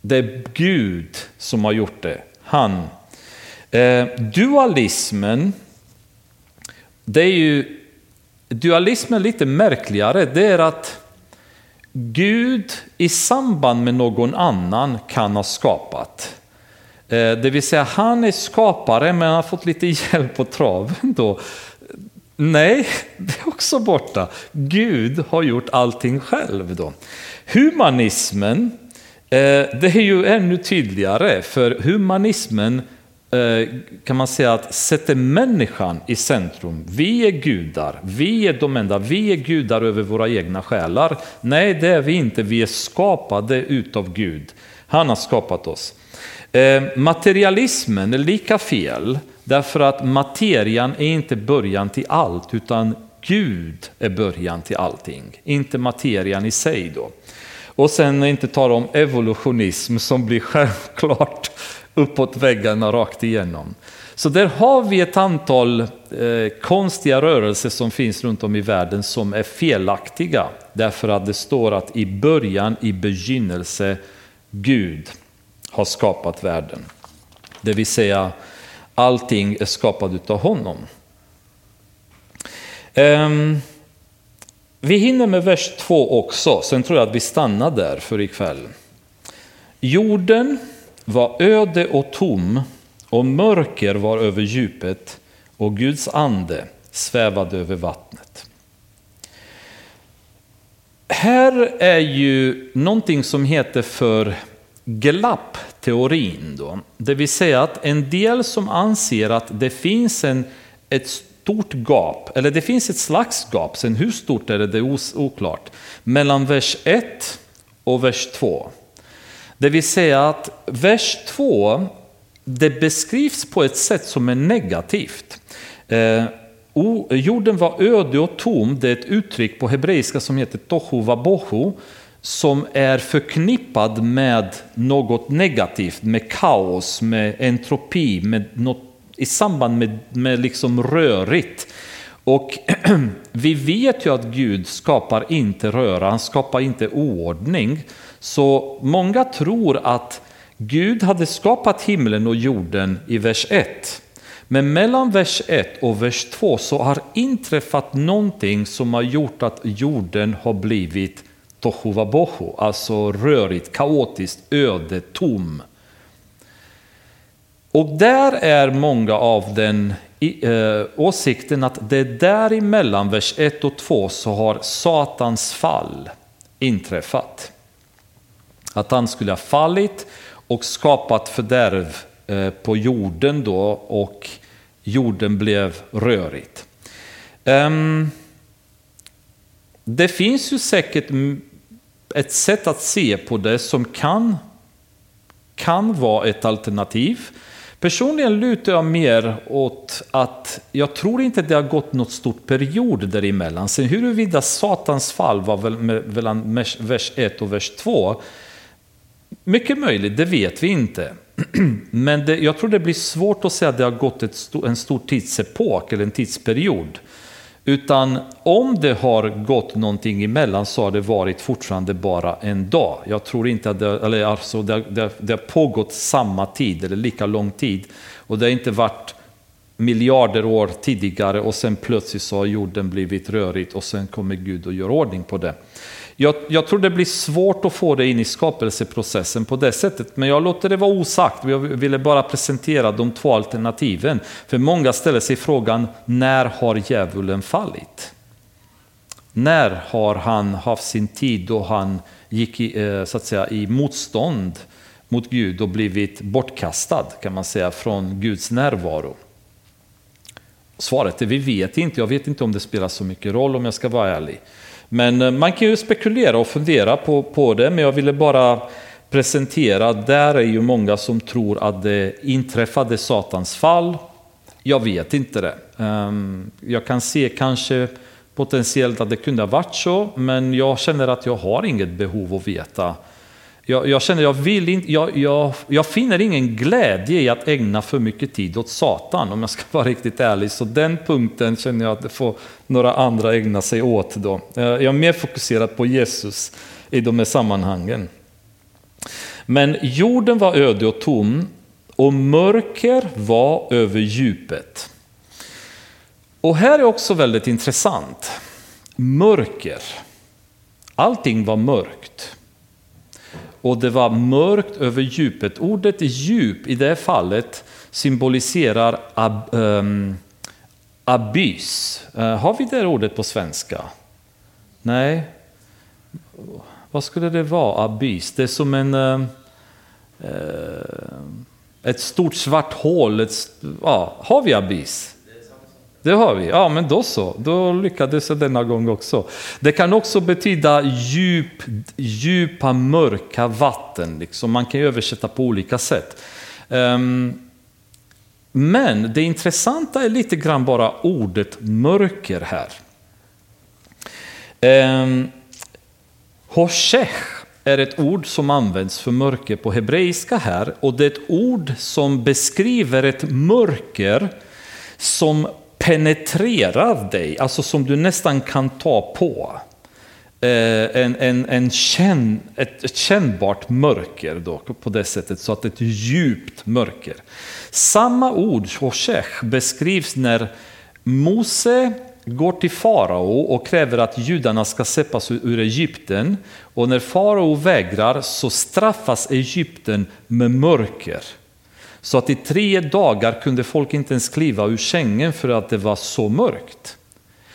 Det är Gud som har gjort det, han. Eh, dualismen, det är ju dualismen är lite märkligare. Det är att Gud i samband med någon annan kan ha skapat. Eh, det vill säga han är skapare men han har fått lite [laughs] hjälp på traven då. Nej, det är också borta. Gud har gjort allting själv då. Humanismen, eh, det är ju ännu tydligare för humanismen eh, kan man säga att sätter människan i centrum. Vi är gudar, vi är de enda, vi är gudar över våra egna själar. Nej, det är vi inte, vi är skapade utav Gud. Han har skapat oss. Eh, materialismen är lika fel, därför att materian är inte början till allt, utan Gud är början till allting, inte materian i sig. då. Och sen inte tala om evolutionism som blir [laughs] självklart uppåt väggarna rakt igenom. Så där har vi ett antal eh, konstiga rörelser som finns runt om i världen som är felaktiga. Därför att det står att i början, i begynnelse, Gud har skapat världen. Det vill säga, allting är skapat utav honom. Um, vi hinner med vers 2 också, sen tror jag att vi stannar där för ikväll. Jorden var öde och tom och mörker var över djupet och Guds ande svävade över vattnet. Här är ju någonting som heter för glappteorin. Då. Det vill säga att en del som anser att det finns en, ett stort gap, eller det finns ett slags gap, sen hur stort är det, det är oklart, mellan vers 1 och vers 2. Det vill säga att vers 2 det beskrivs på ett sätt som är negativt. Eh, jorden var öde och tom, det är ett uttryck på hebreiska som heter tohu vabohu som är förknippad med något negativt, med kaos, med entropi, med något, i samband med, med liksom rörigt. Och [clears throat] vi vet ju att Gud skapar inte röra, han skapar inte oordning. Så många tror att Gud hade skapat himlen och jorden i vers 1. Men mellan vers 1 och vers 2 så har inträffat någonting som har gjort att jorden har blivit tohuvabohu, alltså rörigt, kaotiskt, öde, tom. Och där är många av den eh, åsikten att det är däremellan vers 1 och 2 så har Satans fall inträffat. Att han skulle ha fallit och skapat fördärv eh, på jorden då och jorden blev rörigt. Ehm, det finns ju säkert ett sätt att se på det som kan, kan vara ett alternativ. Personligen lutar jag mer åt att jag tror inte det har gått något stort period däremellan. Sen huruvida Satans fall var väl mellan vers 1 och vers 2 mycket möjligt, det vet vi inte. [clears throat] Men det, jag tror det blir svårt att säga att det har gått ett, en stor tidsepok eller en tidsperiod. Utan om det har gått någonting emellan så har det varit fortfarande bara en dag. Jag tror inte att det, eller alltså det, det, det har pågått samma tid eller lika lång tid. Och det har inte varit miljarder år tidigare och sen plötsligt så har jorden blivit rörigt och sen kommer Gud och gör ordning på det. Jag, jag, tror det blir svårt att få det in i skapelseprocessen på det sättet, men jag låter det vara osagt. Jag ville bara presentera de två alternativen. För många ställer sig frågan, när har djävulen fallit? När har han haft sin tid då han gick i, eh, så att säga, i motstånd mot Gud och blivit bortkastad kan man säga från Guds närvaro? Svaret är vi vet inte. Jag vet inte om det spelar så mycket roll om jag ska vara ärlig. Men eh, man kan ju spekulera och fundera på, på det, men jag ville bara presentera, där är ju många som tror att det inträffade Satans fall Jag vet inte det. Ehm, jag kan se kanske potentiellt att det kunde ha varit så, men jag känner att jag har inget behov att veta. Jag, jag känner jag vill inte, jag, jag, jag, finner ingen glädje i att ägna för mycket tid åt Satan om jag ska [laughs] vara riktigt ärlig. Så den punkten känner jag att det får några andra ägna sig åt. Då. Eh, jag är mer fokuserad på Jesus i de här sammanhangen. Men jorden var öde och tom och mörker var över djupet. Och här är också väldigt intressant. Mörker. Allting var mörkt. Och det var mörkt över djupet. Ordet djup i det här fallet symboliserar ab, ehm, um, abyss. Uh, eh, har vi det ordet på svenska? Nej. Vad skulle det vara, abyss? Det är som en... Uh, uh, ett stort svart hål. Ett, ja, har vi abyss? Det har vi. Ja, men då så. Då lyckades jag denna gång också. Det kan också betyda djup, djupa, mörka vatten. Liksom. Man kan översätta på olika sätt. Um, men det intressanta är lite grann bara ordet mörker här. Um, Hoshech är ett ord som används för mörker på hebreiska här och det är ett ord som beskriver ett mörker som penetrerar dig, alltså som du nästan kan ta på. Eh, en, en, en känn, ett, ett kännbart mörker då, på det sättet, så att ett djupt mörker. Samma ord, Hoshech, beskrivs när Mose går till farao och kräver att judarna ska släppas ur Egypten. Och när farao vägrar så straffas Egypten med mörker. Så att i tre dagar kunde folk inte ens kliva ur sängen för att det var så mörkt.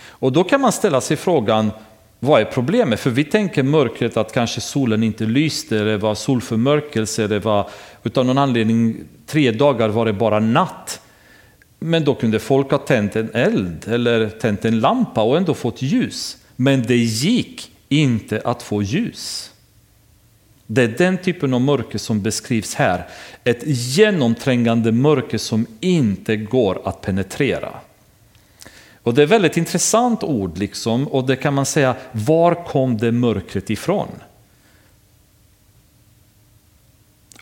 Och då kan man ställa sig frågan, vad är problemet? För vi tänker mörkret att kanske solen inte lyste, det var solförmörkelse, det var utan någon anledning tre dagar var det bara natt. Men då kunde folk ha tänt en eld eller tänt en lampa och ändå fått ljus. Men det gick inte att få ljus. Det är den typen av mörker som beskrivs här. Ett genomträngande mörker som inte går att penetrera. Och Det är ett väldigt intressant ord liksom, och det kan man säga, var kom det mörkret ifrån?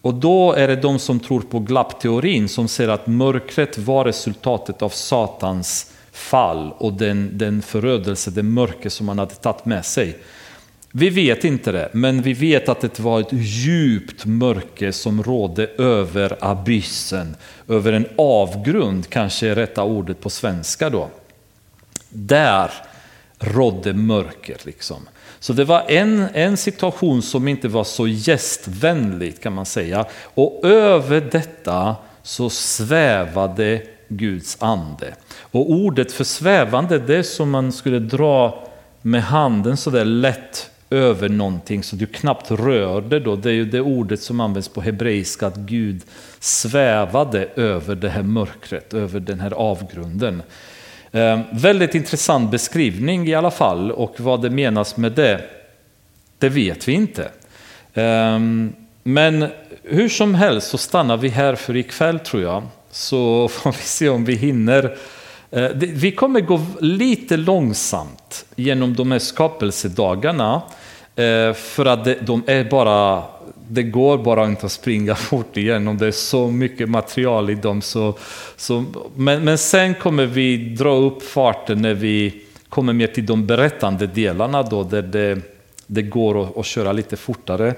Och då är det de som tror på glappteorin som säger att mörkret var resultatet av Satans fall och den, den förödelse, det mörker som han hade tagit med sig. Vi vet inte det, men vi vet att det var ett djupt mörker som rådde över abyssen, över en avgrund, kanske är rätta ordet på svenska då. Där rådde mörker liksom. Så det var en, en situation som inte var så gästvänlig kan man säga. Och över detta så svävade Guds ande. Och ordet för svävande det är som man skulle dra med handen sådär lätt över någonting som du knappt rörde då. Det är ju det ordet som används på hebreiska, att Gud svävade över det här mörkret, över den här avgrunden. Eh, väldigt intressant beskrivning i alla fall och vad det menas med det, det vet vi inte. Eh, men hur som helst så stannar vi här för ikväll tror jag, så [laughs] får vi se om vi hinner Eh, Eh, vi kommer gå lite långsamt genom de här skapelsedagarna eh, för att de är bara, det går bara inte att springa [laughs] fort igenom, det är så mycket material i dem. Så, så, men, men sen kommer vi dra upp farten när vi kommer mer till de berättande delarna då, där det, det går att, att köra lite fortare.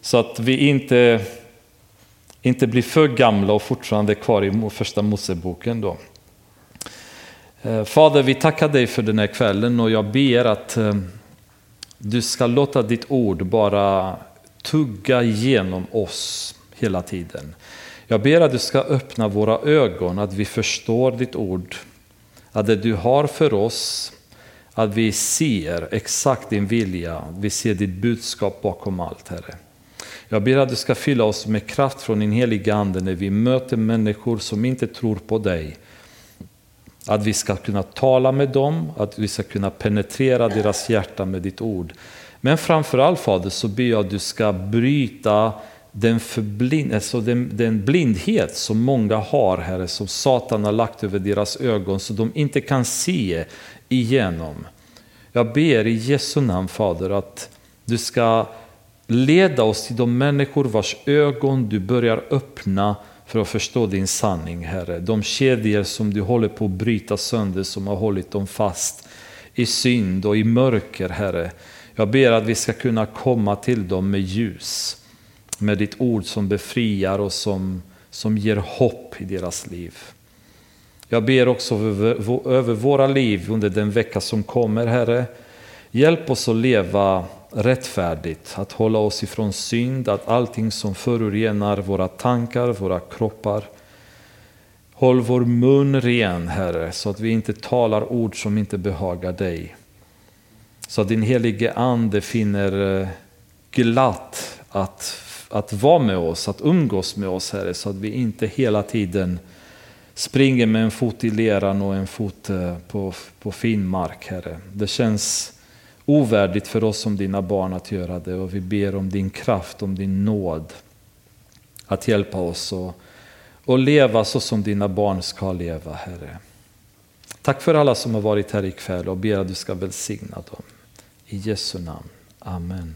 Så att vi inte, inte blir för gamla och fortfarande kvar i första Moseboken. Då. Eh, Fader, vi tackar dig för den här kvällen och jag ber att eh, du ska låta ditt ord bara tugga genom oss hela tiden. Jag ber att du ska öppna våra ögon, att vi förstår ditt ord, att det du har för oss, att vi ser exakt din vilja, vi ser ditt budskap bakom allt, Herre. Jag ber att du ska fylla oss med kraft från din heliga Ande när vi möter människor som inte tror på dig, att vi ska kunna tala med dem, att vi ska kunna penetrera deras hjärta med ditt ord. Men framförallt Fader så ber jag att du ska bryta den, förblind, alltså den, den blindhet som många har, Herre, som Satan har lagt över deras ögon så de inte kan se igenom. Jag ber i Jesu namn, Fader, att du ska leda oss till de människor vars ögon du börjar öppna för att förstå din sanning, Herre. De kedjor som du håller på att bryta sönder, som har hållit dem fast i synd och i mörker, Herre. Jag ber att vi ska kunna komma till dem med ljus, med ditt ord som befriar och som, som ger hopp i deras liv. Jag ber också över, över våra liv under den vecka som kommer, Herre. Hjälp oss att leva rättfärdigt, att hålla oss ifrån synd, att allting som förorenar våra tankar, våra kroppar. Håll vår mun ren, Herre, så att vi inte talar ord som inte behagar dig. Så att din helige Ande finner eh, glatt att, att vara med oss, att umgås med oss, Herre, så att vi inte hela tiden springer med en fot i leran och en fot eh, på, på fin mark, Herre. Det känns ovärdigt för oss som dina barn att göra det och vi ber om din kraft, om din nåd att hjälpa oss och, och leva så som dina barn ska leva, Herre. Tack för alla som har varit här ikväll och ber att du ska välsigna dem. I Jesu namn. Amen.